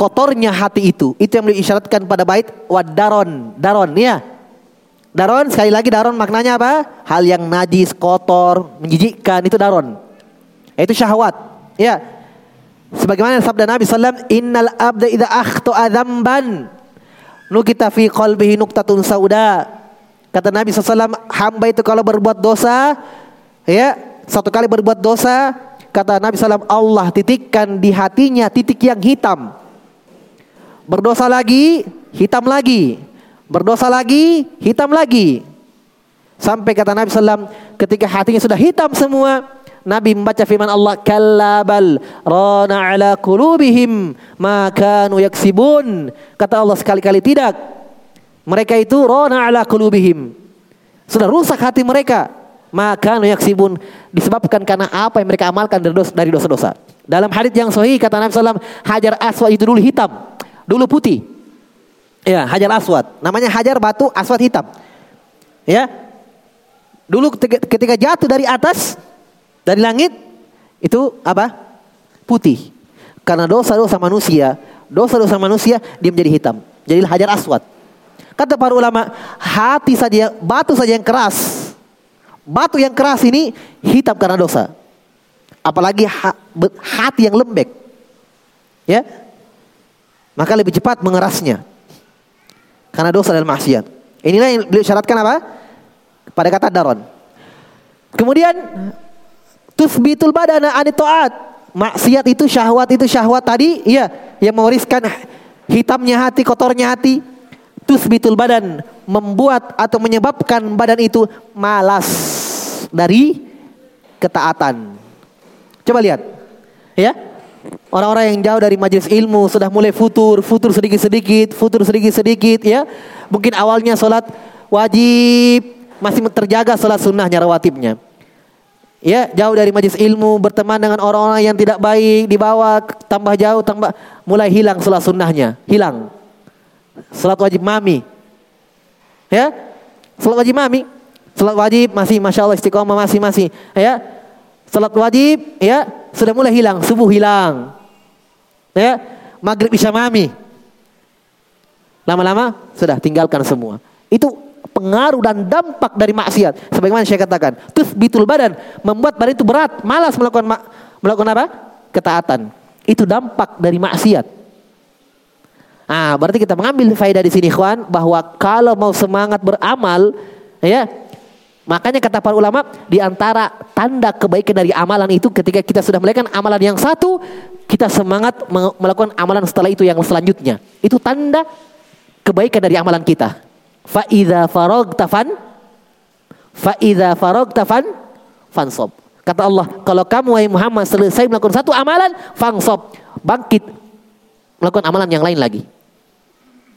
Kotornya hati itu. Itu yang beliau isyaratkan pada bait wadaron. Daron ya. Daron sekali lagi daron maknanya apa? Hal yang najis, kotor, menjijikkan itu daron. Itu syahwat. Ya. Sebagaimana sabda Nabi sallam, "Innal abda idza akhta'a dzamban nukita fi qalbihi nuqtatun sauda." Kata Nabi SAW, hamba itu kalau berbuat dosa, ya satu kali berbuat dosa, kata Nabi SAW, Allah titikkan di hatinya titik yang hitam. Berdosa lagi, hitam lagi. Berdosa lagi, hitam lagi. Sampai kata Nabi SAW, ketika hatinya sudah hitam semua, Nabi membaca firman Allah, Kallabal rana ala kulubihim maka yaksibun. Kata Allah sekali-kali tidak. Mereka itu rona ala kulubihim. Sudah rusak hati mereka. Maka yaksibun disebabkan karena apa yang mereka amalkan dari dosa-dosa. Dalam hadis yang sahih kata Nabi SAW, hajar aswad itu dulu hitam, dulu putih. Ya, hajar aswad. Namanya hajar batu aswad hitam. Ya. Dulu ketika jatuh dari atas dari langit itu apa? Putih. Karena dosa-dosa manusia, dosa-dosa manusia dia menjadi hitam. Jadi hajar aswad. Kata para ulama, hati saja, batu saja yang keras. Batu yang keras ini hitam karena dosa. Apalagi hati yang lembek. Ya. Maka lebih cepat mengerasnya. Karena dosa dan maksiat. Inilah yang beliau syaratkan apa? Pada kata daron. Kemudian tusbitul badana anitoat. Maksiat itu syahwat itu syahwat tadi, iya, yang mewariskan hitamnya hati, kotornya hati. Tusbitul badan membuat atau menyebabkan badan itu malas dari ketaatan. Coba lihat. Ya. Orang-orang yang jauh dari majelis ilmu sudah mulai futur, futur sedikit-sedikit, futur sedikit-sedikit ya. Mungkin awalnya sholat wajib masih terjaga sholat sunnahnya rawatibnya. Ya, jauh dari majelis ilmu, berteman dengan orang-orang yang tidak baik, dibawa tambah jauh, tambah mulai hilang sholat sunnahnya, hilang. Sholat wajib mami. Ya, sholat wajib mami. Sholat wajib masih, masya Allah istiqomah masih masih. Ya, sholat wajib, ya sudah mulai hilang, subuh hilang. Ya, maghrib isya mami. Lama-lama sudah tinggalkan semua. Itu pengaruh dan dampak dari maksiat. Sebagaimana saya katakan, terus bitul badan membuat badan itu berat, malas melakukan melakukan apa? Ketaatan. Itu dampak dari maksiat. Ah, berarti kita mengambil faedah di sini, kawan, bahwa kalau mau semangat beramal, ya, Makanya kata para ulama di antara tanda kebaikan dari amalan itu ketika kita sudah melakukan amalan yang satu, kita semangat melakukan amalan setelah itu yang selanjutnya. Itu tanda kebaikan dari amalan kita. Fa idza faragta fan fa idza faragta fan fansob. Kata Allah, kalau kamu wahai Muhammad selesai melakukan satu amalan, fangsob, bangkit melakukan amalan yang lain lagi.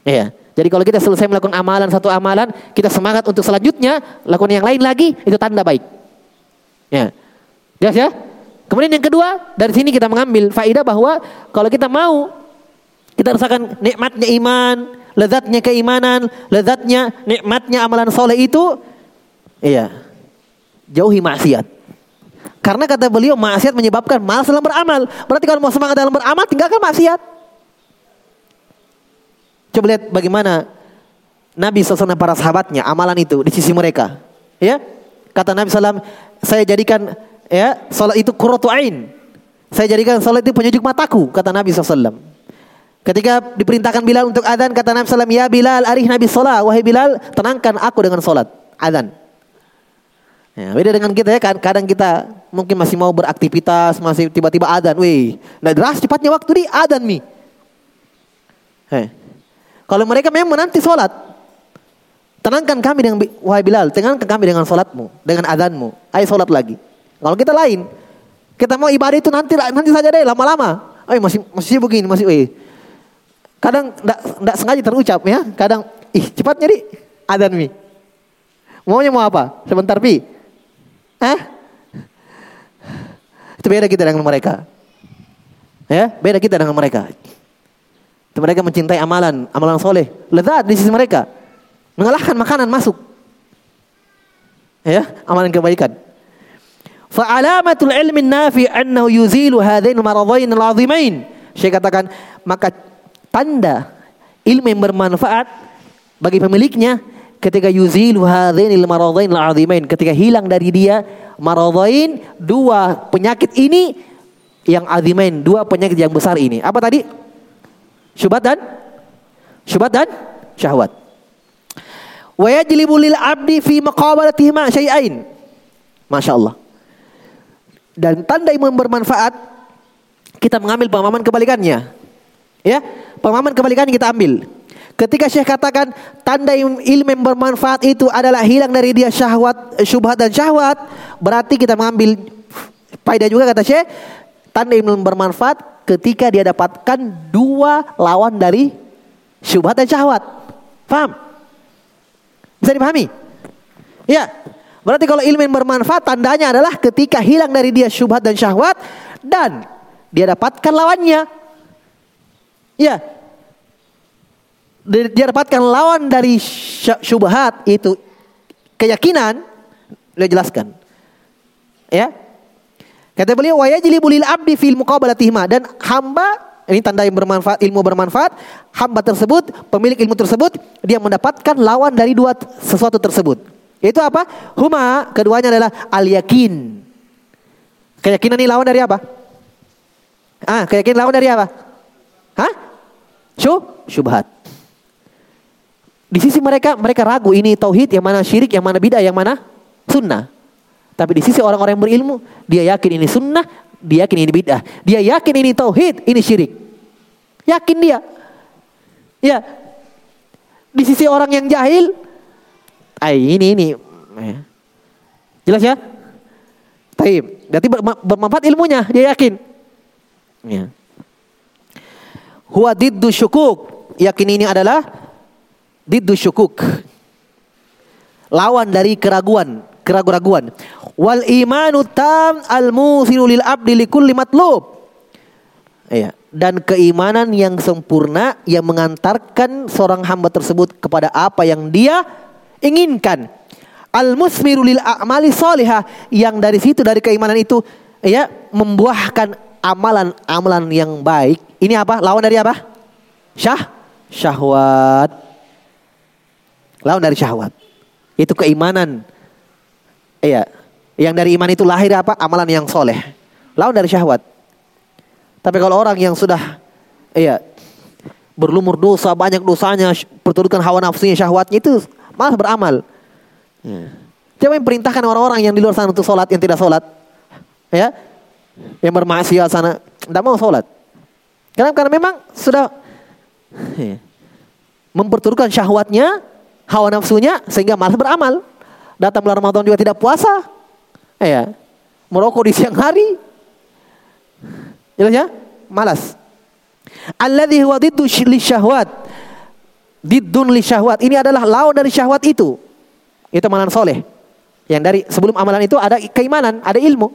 Ya. Jadi kalau kita selesai melakukan amalan satu amalan, kita semangat untuk selanjutnya lakukan yang lain lagi, itu tanda baik. Ya. Jelas ya? Kemudian yang kedua, dari sini kita mengambil faidah bahwa kalau kita mau kita rasakan nikmatnya iman, lezatnya keimanan, lezatnya nikmatnya amalan soleh itu, iya, jauhi maksiat. Karena kata beliau maksiat menyebabkan malas dalam beramal. Berarti kalau mau semangat dalam beramal, tinggalkan maksiat. Coba lihat bagaimana Nabi SAW para sahabatnya amalan itu di sisi mereka. Ya, kata Nabi SAW, saya jadikan ya salat itu kurratu ain. Saya jadikan salat itu penyejuk mataku, kata Nabi SAW. Ketika diperintahkan Bilal untuk adzan, kata Nabi SAW, ya Bilal, arih Nabi salat. Wahai Bilal, tenangkan aku dengan salat, adzan. Ya, beda dengan kita ya kan, kadang kita mungkin masih mau beraktivitas, masih tiba-tiba adzan, wih, nah deras cepatnya waktu di adzan nih. Hey. Kalau mereka memang menanti sholat. Tenangkan kami dengan wahai Bilal, tenangkan kami dengan sholatmu, dengan adhanmu. Ayo sholat lagi. Kalau kita lain, kita mau ibadah itu nanti nanti saja deh lama-lama. Oh masih masih begini masih. Eh. Kadang tidak sengaja terucap ya. Kadang ih cepat nyari adhan mi. Maunya mau apa? Sebentar pi. Eh? Itu beda kita dengan mereka. Ya, beda kita dengan mereka. Mereka mencintai amalan, amalan soleh. Lezat di sisi mereka. Mengalahkan makanan masuk. Ya, amalan kebaikan. Fa'alamatul ilmi nafi annahu yuzilu hadain maradain al-azimain. Saya katakan, maka tanda ilmu yang bermanfaat bagi pemiliknya ketika yuzilu hadain maradain al-azimain. Ketika hilang dari dia maradain, dua penyakit ini yang azimain, dua penyakit yang besar ini. Apa tadi? Syubhat dan syubhat dan syahwat. Wa yajlibu lil abdi fi maqabalatihi ma syai'ain. Masya Allah. Dan tanda yang bermanfaat kita mengambil pemahaman kebalikannya. Ya, pemahaman kebalikannya kita ambil. Ketika Syekh katakan tanda ilmu yang bermanfaat itu adalah hilang dari dia syahwat, syubhat dan syahwat, berarti kita mengambil faedah juga kata Syekh, tanda ilmu bermanfaat ketika dia dapatkan dua lawan dari syubhat dan syahwat. Paham? Bisa dipahami? Ya. Berarti kalau ilmu yang bermanfaat tandanya adalah ketika hilang dari dia syubhat dan syahwat dan dia dapatkan lawannya. Ya. Dia dapatkan lawan dari syubhat itu keyakinan. Dia jelaskan. Ya. Kata beliau wa yajlibu lil abdi fil muqabalatihima dan hamba ini tanda yang bermanfaat, ilmu bermanfaat. Hamba tersebut, pemilik ilmu tersebut, dia mendapatkan lawan dari dua sesuatu tersebut. Itu apa? Huma, keduanya adalah al-yakin. Keyakinan ini lawan dari apa? Ah, keyakinan lawan dari apa? Hah? Syub, syubhat. Di sisi mereka, mereka ragu ini tauhid, yang mana syirik, yang mana bidah, yang mana sunnah. Tapi di sisi orang-orang yang berilmu, dia yakin ini sunnah, dia yakin ini bid'ah. Dia yakin ini tauhid, ini syirik. Yakin dia. Ya. Di sisi orang yang jahil, ay ini ini. Ya. Jelas ya? Taib. Berarti bermanfaat ilmunya, dia yakin. Ya. Huwa diddu syukuk. Yakin ini adalah diddu syukuk. Lawan dari keraguan, keraguan-raguan. Wal imanu tam al musilu lil abdi likulli matlub. Iya. Dan keimanan yang sempurna yang mengantarkan seorang hamba tersebut kepada apa yang dia inginkan. Al musmiru lil a'mali salihah yang dari situ dari keimanan itu ya membuahkan amalan-amalan yang baik. Ini apa? Lawan dari apa? Syah syahwat. Lawan dari syahwat. Itu keimanan. Iya, yang dari iman itu lahir apa? Amalan yang soleh. Lawan dari syahwat. Tapi kalau orang yang sudah iya berlumur dosa, banyak dosanya, perturutkan hawa nafsunya, syahwatnya itu malah beramal. Ya. Siapa yang perintahkan orang-orang yang di luar sana untuk sholat yang tidak sholat? Ya, yang bermaksiat sana tidak mau sholat. Karena karena memang sudah ya, memperturutkan syahwatnya, hawa nafsunya sehingga malah beramal. Datang bulan Ramadan juga tidak puasa, Ya. Merokok di siang hari. Jelas ya? Malas. Alladhi huwa diddu li syahwat. Diddun li syahwat. Ini adalah lawan dari syahwat itu. Itu amalan soleh. Yang dari sebelum amalan itu ada keimanan, ada ilmu.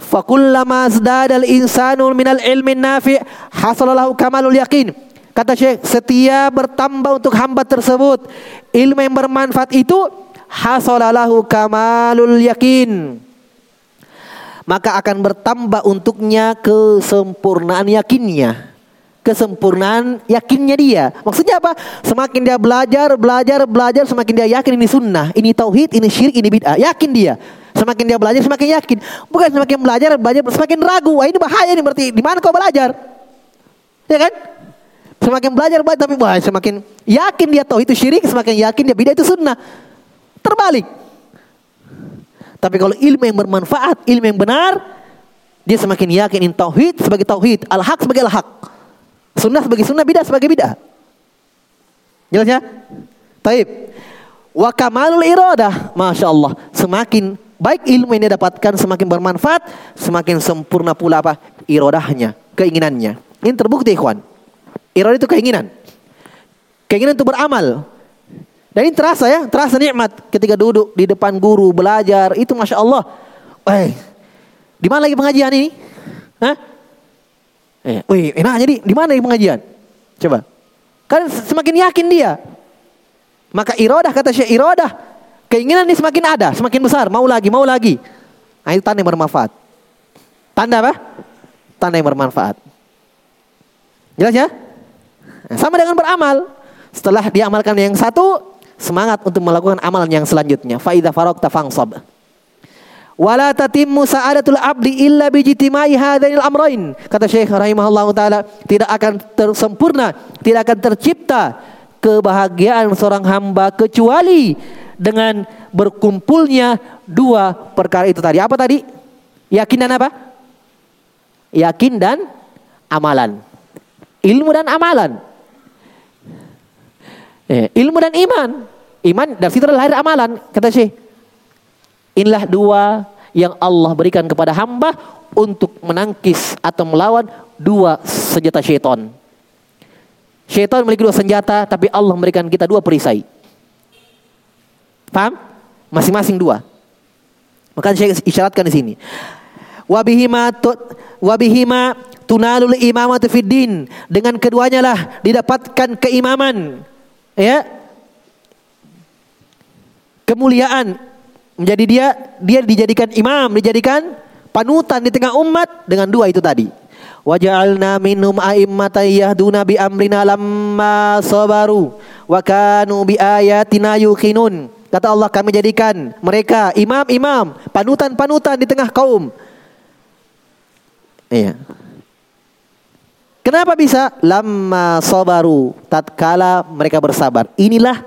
Fakullama zdadal insanul minal ilmin nafi hasalalahu kamalul yakin. Kata Syekh, setiap bertambah untuk hamba tersebut ilmu yang bermanfaat itu hasalalahu kamalul yakin. Maka akan bertambah untuknya kesempurnaan yakinnya. Kesempurnaan yakinnya dia. Maksudnya apa? Semakin dia belajar belajar belajar semakin dia yakin ini sunnah ini tauhid ini syirik ini bid'ah. Yakin dia. Semakin dia belajar semakin yakin. Bukan semakin belajar belajar semakin ragu. Wah ini bahaya ini berarti di mana kau belajar? Ya kan? Semakin belajar belajar tapi wah semakin yakin dia tauhid itu syirik semakin yakin dia bid'ah itu sunnah Terbalik. Tapi kalau ilmu yang bermanfaat, ilmu yang benar, dia semakin yakin in tauhid sebagai tauhid, al-haq sebagai al-haq. Sunnah sebagai sunnah, bidah sebagai bidah. Jelas ya? Taib. Wa kamalul iradah, Masya Allah. Semakin baik ilmu yang dia dapatkan, semakin bermanfaat, semakin sempurna pula apa? Irodahnya, keinginannya. Ini terbukti ikhwan. Iradah itu keinginan. Keinginan untuk beramal. Dan ini terasa ya, terasa nikmat ketika duduk di depan guru belajar itu masya Allah. Eh, di mana lagi pengajian ini? Hah? Eh, wih, enak jadi di mana lagi pengajian? Coba. Kan semakin yakin dia. Maka irodah kata Syekh irodah. Keinginan ini semakin ada, semakin besar, mau lagi, mau lagi. Nah, itu tanda yang bermanfaat. Tanda apa? Tanda yang bermanfaat. Jelas ya? Sama dengan beramal. Setelah diamalkan yang satu, semangat untuk melakukan amalan yang selanjutnya. Faida farokta fangsab. Wala tatimmu sa'adatul abdi illa bijtimai hadainil amrain. Kata Syekh rahimahullah taala, tidak akan tersempurna, tidak akan tercipta kebahagiaan seorang hamba kecuali dengan berkumpulnya dua perkara itu tadi. Apa tadi? Yakin dan apa? Yakin dan amalan. Ilmu dan amalan. Eh, ilmu dan iman. Iman dari situ lahir amalan. Kata Syekh. Inilah dua yang Allah berikan kepada hamba untuk menangkis atau melawan dua senjata syaitan. Syaitan memiliki dua senjata, tapi Allah memberikan kita dua perisai. Paham? Masing-masing dua. Maka saya isyaratkan di sini. Wabihima wabihima tunalul imamatu fiddin. Dengan keduanya lah didapatkan keimaman ya kemuliaan menjadi dia dia dijadikan imam dijadikan panutan di tengah umat dengan dua itu tadi Waja'alna minhum a'immatan yahduna bi amrina lamma sabaru wa kanu bi ayatina yuqinun. Kata Allah kami jadikan mereka imam-imam, panutan-panutan di tengah kaum. Iya. Kenapa bisa? Lama sabaru, tatkala mereka bersabar. Inilah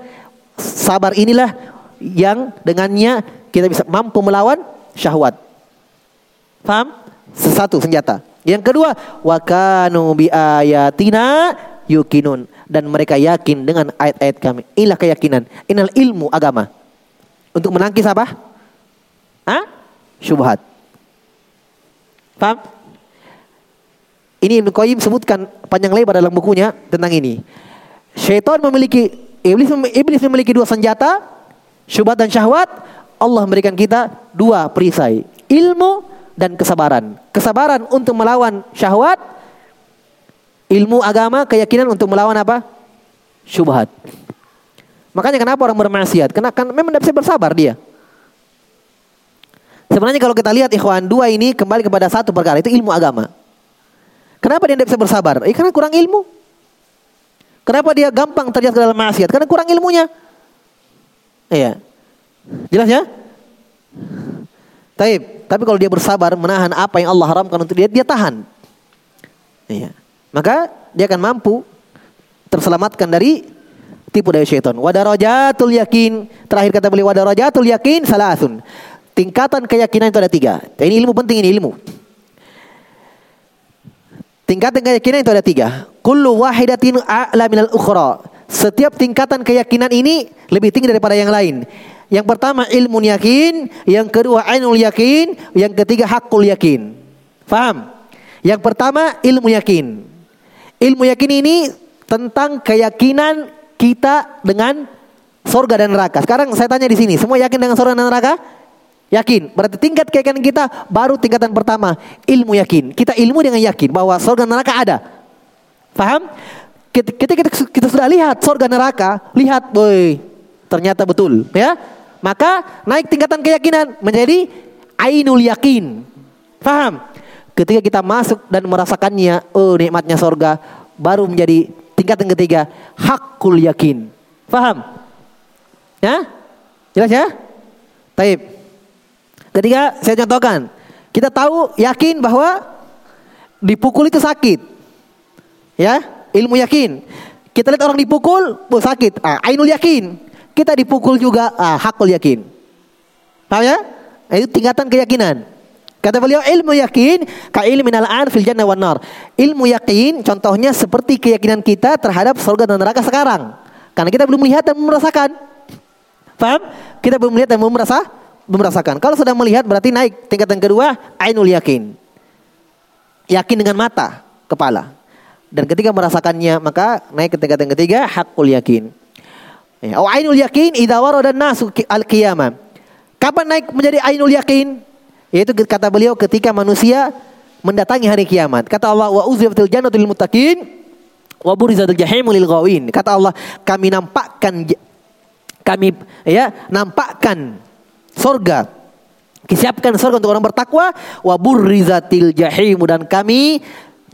sabar inilah yang dengannya kita bisa mampu melawan syahwat. Paham? Sesatu senjata. Yang kedua, wakanu bi ayatina yukinun dan mereka yakin dengan ayat-ayat kami. Inilah keyakinan. Inal ilmu agama. Untuk menangkis apa? Hah? Syubhat. Paham? Ini Ibn Qayyim sebutkan panjang lebar dalam bukunya tentang ini. Syaitan memiliki iblis iblis memiliki dua senjata, syubhat dan syahwat. Allah memberikan kita dua perisai, ilmu dan kesabaran. Kesabaran untuk melawan syahwat, ilmu agama, keyakinan untuk melawan apa? Syubhat. Makanya kenapa orang bermaksiat? Karena kan memang tidak bisa bersabar dia. Sebenarnya kalau kita lihat ikhwan dua ini kembali kepada satu perkara itu ilmu agama. Kenapa dia tidak bisa bersabar? Eh, karena kurang ilmu. Kenapa dia gampang terjatuh dalam maksiat? Karena kurang ilmunya. Iya. Jelas ya? Taib. Tapi kalau dia bersabar menahan apa yang Allah haramkan untuk dia, dia tahan. Iya. Maka dia akan mampu terselamatkan dari tipu daya syaitan. Wadarajatul yakin. Terakhir kata beliau wadarajatul yakin salasun. Tingkatan keyakinan itu ada tiga. Ini ilmu penting ini ilmu. Tingkatan keyakinan itu ada tiga. Kullu wahidatin a'la minal ukhra. Setiap tingkatan keyakinan ini lebih tinggi daripada yang lain. Yang pertama ilmu yakin, yang kedua ainul yakin, yang ketiga hakul yakin. Faham? Yang pertama ilmu yakin. Ilmu yakin ini tentang keyakinan kita dengan sorga dan neraka. Sekarang saya tanya di sini, semua yakin dengan sorga dan neraka? Yakin. Berarti tingkat keyakinan kita baru tingkatan pertama, ilmu yakin. Kita ilmu dengan yakin bahwa surga neraka ada. Paham? Kita, kita, kita, sudah lihat surga neraka, lihat, boy, ternyata betul, ya. Maka naik tingkatan keyakinan menjadi ainul yakin. Paham? Ketika kita masuk dan merasakannya, oh nikmatnya surga, baru menjadi tingkatan ketiga, hakul yakin. Paham? Ya? Jelas ya? Taib. Ketika saya contohkan, kita tahu yakin bahwa dipukul itu sakit. Ya, ilmu yakin. Kita lihat orang dipukul, oh sakit. Ah, ainul yakin. Kita dipukul juga, ah, hakul yakin. Paham ya? Itu tingkatan keyakinan. Kata beliau ilmu yakin ka ilmi al-an fil jannah wan nar. Ilmu yakin contohnya seperti keyakinan kita terhadap surga dan neraka sekarang. Karena kita belum melihat dan merasakan. Paham? Kita belum melihat dan belum merasa merasakan. Kalau sudah melihat berarti naik tingkatan kedua ainul yakin. Yakin dengan mata, kepala. Dan ketika merasakannya maka naik ke tingkatan ketiga hakul yakin. Ya, oh ainul yakin idza warada nasu al qiyamah. Kapan naik menjadi ainul yakin? Yaitu kata beliau ketika manusia mendatangi hari kiamat. Kata Allah wa uzlifatil jannatu lil wa burizatil jahimu lil. Kata Allah kami nampakkan kami ya nampakkan sorga. Disiapkan sorga untuk orang bertakwa. Wa burrizatil jahim. Dan kami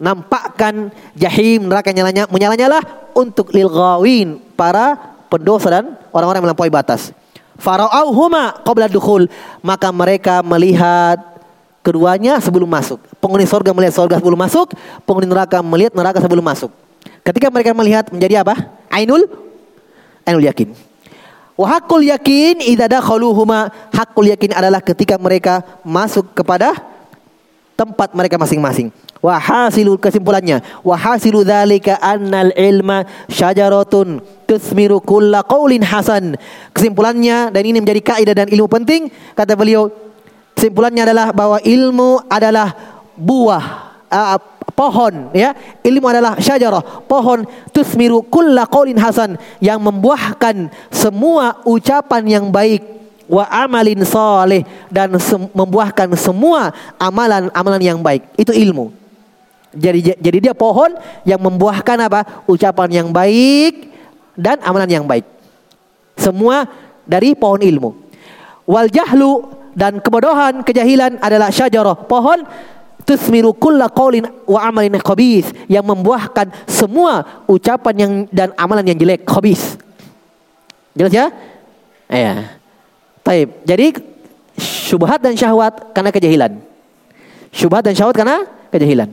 nampakkan jahim neraka nyalanya menyala-nyala untuk lil gawin para pendosa dan orang-orang yang melampaui batas. Farauhuma qabla dukhul maka mereka melihat keduanya sebelum masuk. Penghuni sorga melihat sorga sebelum masuk, penghuni neraka melihat neraka sebelum masuk. Ketika mereka melihat menjadi apa? Ainul ainul yakin. Wahakul yakin idza dakhaluhuma hakul yakin adalah ketika mereka masuk kepada tempat mereka masing-masing. Wahasilu kesimpulannya, wahasilu dzalika annal ilma syajaratun tusmiru kulla qaulin hasan. Kesimpulannya dan ini menjadi kaidah dan ilmu penting kata beliau. Kesimpulannya adalah bahwa ilmu adalah buah uh, pohon ya. Ilmu adalah syajarah. Pohon tusmiru kulla qaulin hasan. Yang membuahkan semua ucapan yang baik. Wa amalin soleh dan sem membuahkan semua amalan-amalan yang baik. Itu ilmu. Jadi jadi dia pohon yang membuahkan apa? Ucapan yang baik dan amalan yang baik. Semua dari pohon ilmu. Wal jahlu dan kebodohan kejahilan adalah syajarah. Pohon kulla wa amalin yang membuahkan semua ucapan yang dan amalan yang jelek khabith. Jelas ya? Iya. Taib. Jadi syubhat dan syahwat karena kejahilan. Syubhat dan syahwat karena kejahilan.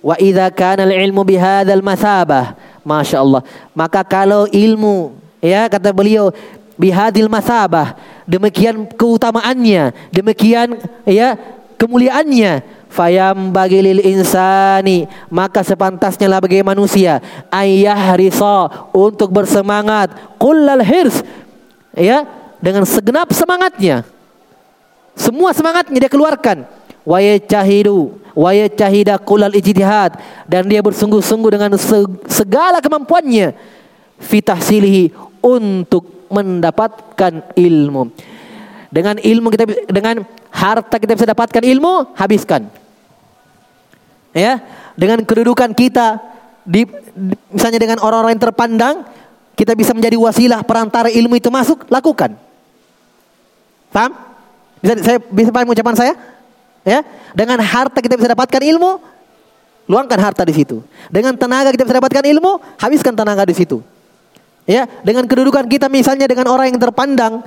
Wa idza kana al-ilmu bihadzal masabah, Masya Allah. Maka kalau ilmu, ya kata beliau, bihadil masabah, demikian keutamaannya, demikian ya kemuliaannya, fayam bagi lil insani. Maka sepantasnya lah bagi manusia. Ayah risa. Untuk bersemangat. Kullal hirs. Ya dengan segenap semangatnya. Semua semangatnya dia keluarkan. Waya cahidu waya cahida kulal ijtihad. Dan dia bersungguh-sungguh dengan segala kemampuannya. Fitahsilihi untuk mendapatkan ilmu. Dengan ilmu kita dengan harta kita bisa dapatkan ilmu habiskan ya dengan kedudukan kita di, misalnya dengan orang-orang yang terpandang kita bisa menjadi wasilah perantara ilmu itu masuk lakukan. Paham? Bisa saya bisa paham ucapan saya? Ya dengan harta kita bisa dapatkan ilmu luangkan harta di situ. Dengan tenaga kita bisa dapatkan ilmu habiskan tenaga di situ. Ya dengan kedudukan kita misalnya dengan orang yang terpandang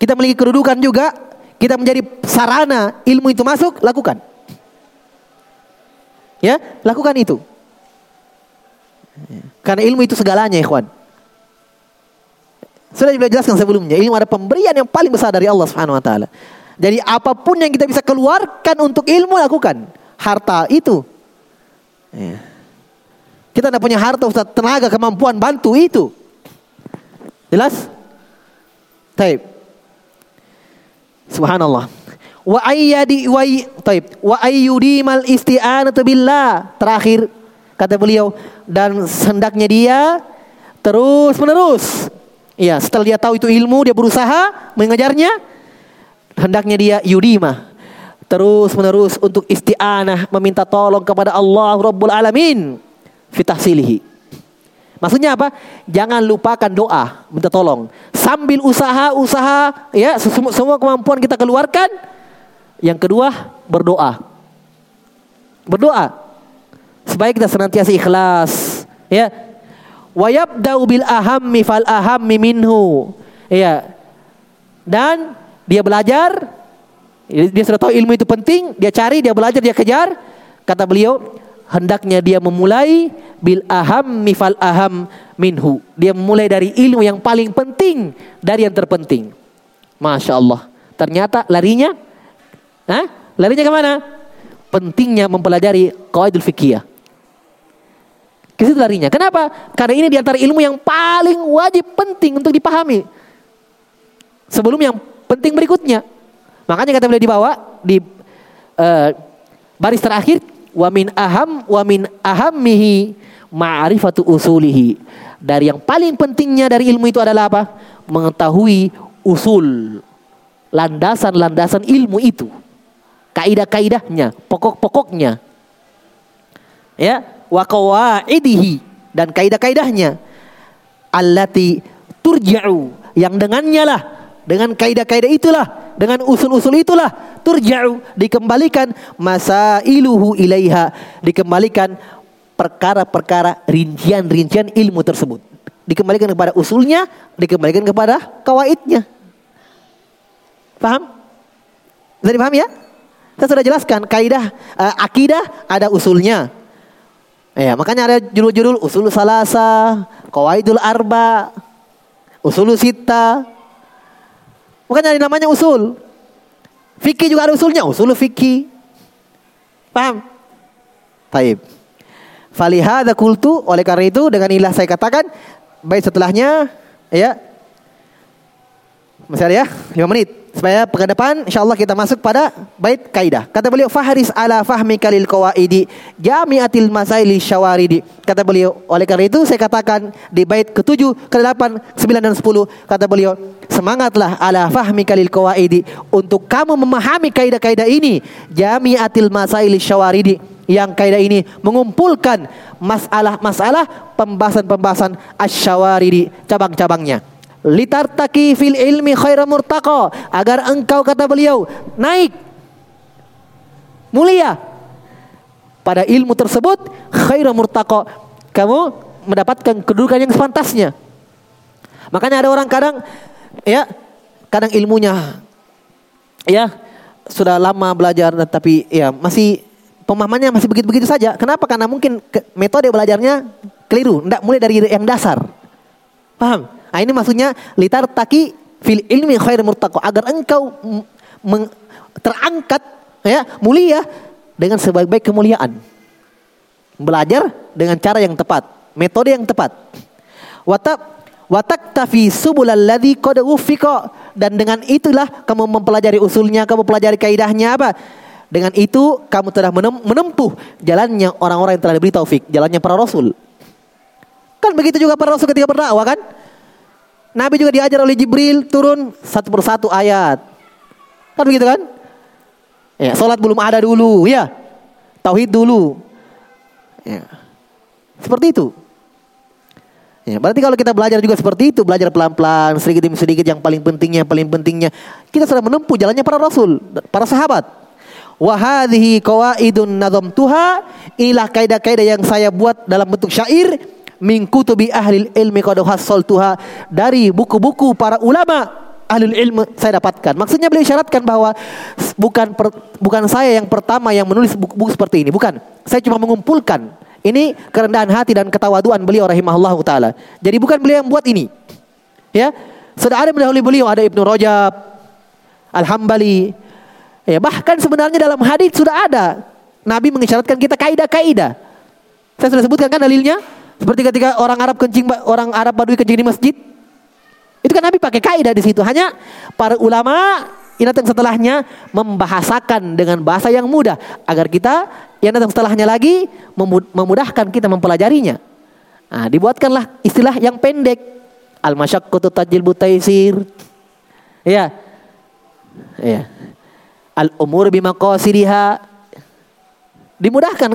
kita memiliki kedudukan juga kita menjadi sarana ilmu itu masuk lakukan Ya, lakukan itu. Karena ilmu itu segalanya, ikhwan. Sudah jelaskan sebelumnya, ilmu ada pemberian yang paling besar dari Allah Subhanahu wa taala. Jadi apa pun yang kita bisa keluarkan untuk ilmu lakukan. Harta itu. Ya. Kita tidak punya harta, Ustaz, tenaga, kemampuan, bantu itu. Jelas? Taib. Subhanallah wa ayyadi wa taib. Wa ayyudimal isti'anatu billah. Terakhir kata beliau dan hendaknya dia terus menerus. Ya setelah dia tahu itu ilmu dia berusaha mengejarnya hendaknya dia yudima terus menerus untuk isti'anah meminta tolong kepada Allah Rabbul Alamin. Fitahsilihi Maksudnya apa? Jangan lupakan doa, minta tolong. Sambil usaha-usaha ya semua kemampuan kita keluarkan, yang kedua, berdoa. Berdoa. Supaya kita senantiasa ikhlas. Ya. Wa yabda'u bil ahammi fal ahammi minhu. Ya. Dan dia belajar, dia sudah tahu ilmu itu penting, dia cari, dia belajar, dia kejar. Kata beliau, hendaknya dia memulai bil aham mifal aham minhu. Dia memulai dari ilmu yang paling penting dari yang terpenting. Masya Allah. Ternyata larinya Hah? Larinya ke mana? Pentingnya mempelajari qaidul fikih. Ke situ larinya. Kenapa? Karena ini di antara ilmu yang paling wajib penting untuk dipahami. Sebelum yang penting berikutnya. Makanya kata beliau dibawa di uh, baris terakhir wa min aham wa min ahammihi ma'rifatu usulihi. Dari yang paling pentingnya dari ilmu itu adalah apa? Mengetahui usul landasan-landasan ilmu itu kaidah-kaidahnya, pokok-pokoknya. Ya, wa qawaidihi dan kaidah-kaidahnya allati turja'u yang dengannya lah dengan kaidah-kaidah itulah dengan usul-usul itulah turja'u dikembalikan masailuhu ilaiha dikembalikan perkara-perkara rincian-rincian ilmu tersebut dikembalikan kepada usulnya dikembalikan kepada kawaidnya paham? Bisa dipaham ya? Saya sudah jelaskan kaidah uh, akidah ada usulnya. Ya, makanya ada judul-judul usul salasa, qawaidul arba, usul sita. Makanya ada namanya usul. Fikih juga ada usulnya, usul fikih. Paham? Taib. Falihada kultu oleh karena itu dengan ilah saya katakan baik setelahnya ya masih ada ya 5 menit supaya pekan depan insyaallah kita masuk pada bait kaidah. Kata beliau fahris ala fahmi kalil qawaidi jami'atil masaili syawaridi. Kata beliau oleh karena itu saya katakan di bait ke-7, ke-8, 9 dan 10 kata beliau semangatlah ala fahmi kalil qawaidi untuk kamu memahami kaidah-kaidah ini jami'atil masaili syawaridi yang kaidah ini mengumpulkan masalah-masalah pembahasan-pembahasan asyawaridi cabang-cabangnya litartaki fil ilmi khaira murtaqa agar engkau kata beliau naik mulia pada ilmu tersebut khairu murtaqa. Kamu mendapatkan kedudukan yang sepantasnya. Makanya ada orang kadang ya kadang ilmunya ya sudah lama belajar tapi ya masih pemahamannya masih begitu-begitu saja. Kenapa? Karena mungkin metode belajarnya keliru, tidak mulai dari yang dasar. Paham? Nah, ini maksudnya litar taki fil ilmi khair murtaqo agar engkau terangkat ya mulia dengan sebaik-baik kemuliaan. Belajar dengan cara yang tepat, metode yang tepat. Watak Watak tafi subulalladzi qad dan dengan itulah kamu mempelajari usulnya, kamu pelajari kaidahnya apa? Dengan itu kamu telah menempuh jalannya orang-orang yang telah diberi taufik, jalannya para rasul. Kan begitu juga para rasul ketika berdakwah kan? Nabi juga diajar oleh Jibril turun satu persatu ayat. Kan begitu kan? Ya, salat belum ada dulu, ya. Tauhid dulu. Ya. Seperti itu. Ya, berarti kalau kita belajar juga seperti itu, belajar pelan-pelan, sedikit demi sedikit yang paling pentingnya, paling pentingnya, kita sudah menempuh jalannya para rasul, para sahabat. Wahadhi qawaidun nazam tuha inilah kaidah-kaidah yang saya buat dalam bentuk syair min kutubi ahli ilmi qad tuha dari buku-buku para ulama ahli ilmu saya dapatkan. Maksudnya beliau syaratkan bahwa bukan per, bukan saya yang pertama yang menulis buku-buku seperti ini, bukan. Saya cuma mengumpulkan ini kerendahan hati dan ketawaduan beliau rahimahullah taala. Jadi bukan beliau yang buat ini. Ya. Sudah ada mendahului beliau ada Ibnu Rajab, Al-Hambali. Ya, bahkan sebenarnya dalam hadis sudah ada Nabi mengisyaratkan kita kaidah-kaidah. Saya sudah sebutkan kan dalilnya? Seperti ketika orang Arab kencing orang Arab Badui kencing di masjid. Itu kan Nabi pakai kaidah di situ. Hanya para ulama yang datang setelahnya membahasakan dengan bahasa yang mudah agar kita yang datang setelahnya lagi memudahkan kita mempelajarinya. Nah, dibuatkanlah istilah yang pendek. Al-masyaqqatu tajil butaisir. Ya. Ya. Al-umur bimaqasidiha. Dimudahkan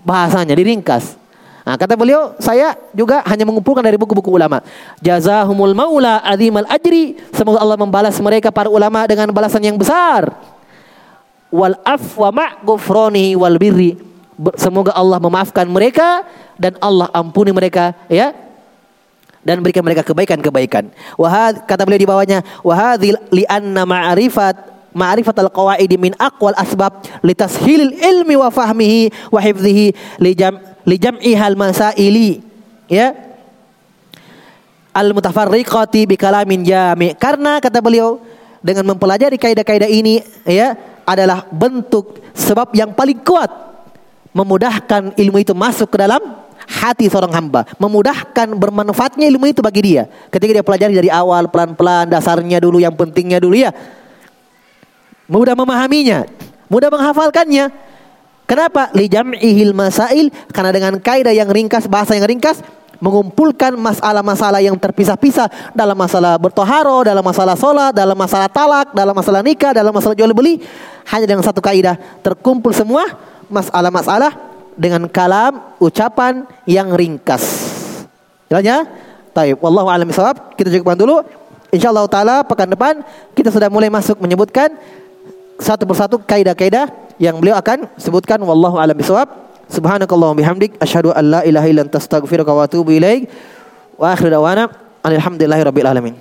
bahasanya, diringkas. Nah, kata beliau, saya juga hanya mengumpulkan dari buku-buku ulama. Jazahumul maula azimal ajri. Semoga Allah membalas mereka para ulama dengan balasan yang besar. Wal afwa ma'gufroni wal birri. Semoga Allah memaafkan mereka dan Allah ampuni mereka ya dan berikan mereka kebaikan-kebaikan. Wahad kata beliau di bawahnya wahadil li anna ma'rifat ma'rifat al-qawaid min aqwal asbab litashilil ilmi wa fahmihi wa hifdhihi li li jam'ihal masaili ya al mutafarriqati bi kalamin jami karena kata beliau dengan mempelajari kaidah-kaidah ini ya adalah bentuk sebab yang paling kuat memudahkan ilmu itu masuk ke dalam hati seorang hamba, memudahkan bermanfaatnya ilmu itu bagi dia. Ketika dia pelajari dari awal pelan-pelan dasarnya dulu yang pentingnya dulu ya. Mudah memahaminya, mudah menghafalkannya. Kenapa? Li jam'ihil masail karena dengan kaidah yang ringkas, bahasa yang ringkas mengumpulkan masalah-masalah yang terpisah-pisah dalam masalah bertoharo, dalam masalah sholat, dalam masalah talak, dalam masalah nikah, dalam masalah jual beli hanya dengan satu kaidah terkumpul semua masalah-masalah dengan kalam ucapan yang ringkas. Jelas ya? Taib. Wallahu a'lam bishawab. Kita cukupkan dulu. Insyaallah taala pekan depan kita sudah mulai masuk menyebutkan satu persatu kaidah-kaidah yang beliau akan sebutkan wallahu a'lam bishawab. Subhanakallahumma bihamdik asyhadu an la ilaha illa anta astaghfiruka wa atubu ilaik. Wa akhiru da'wana alhamdulillahi rabbil alamin.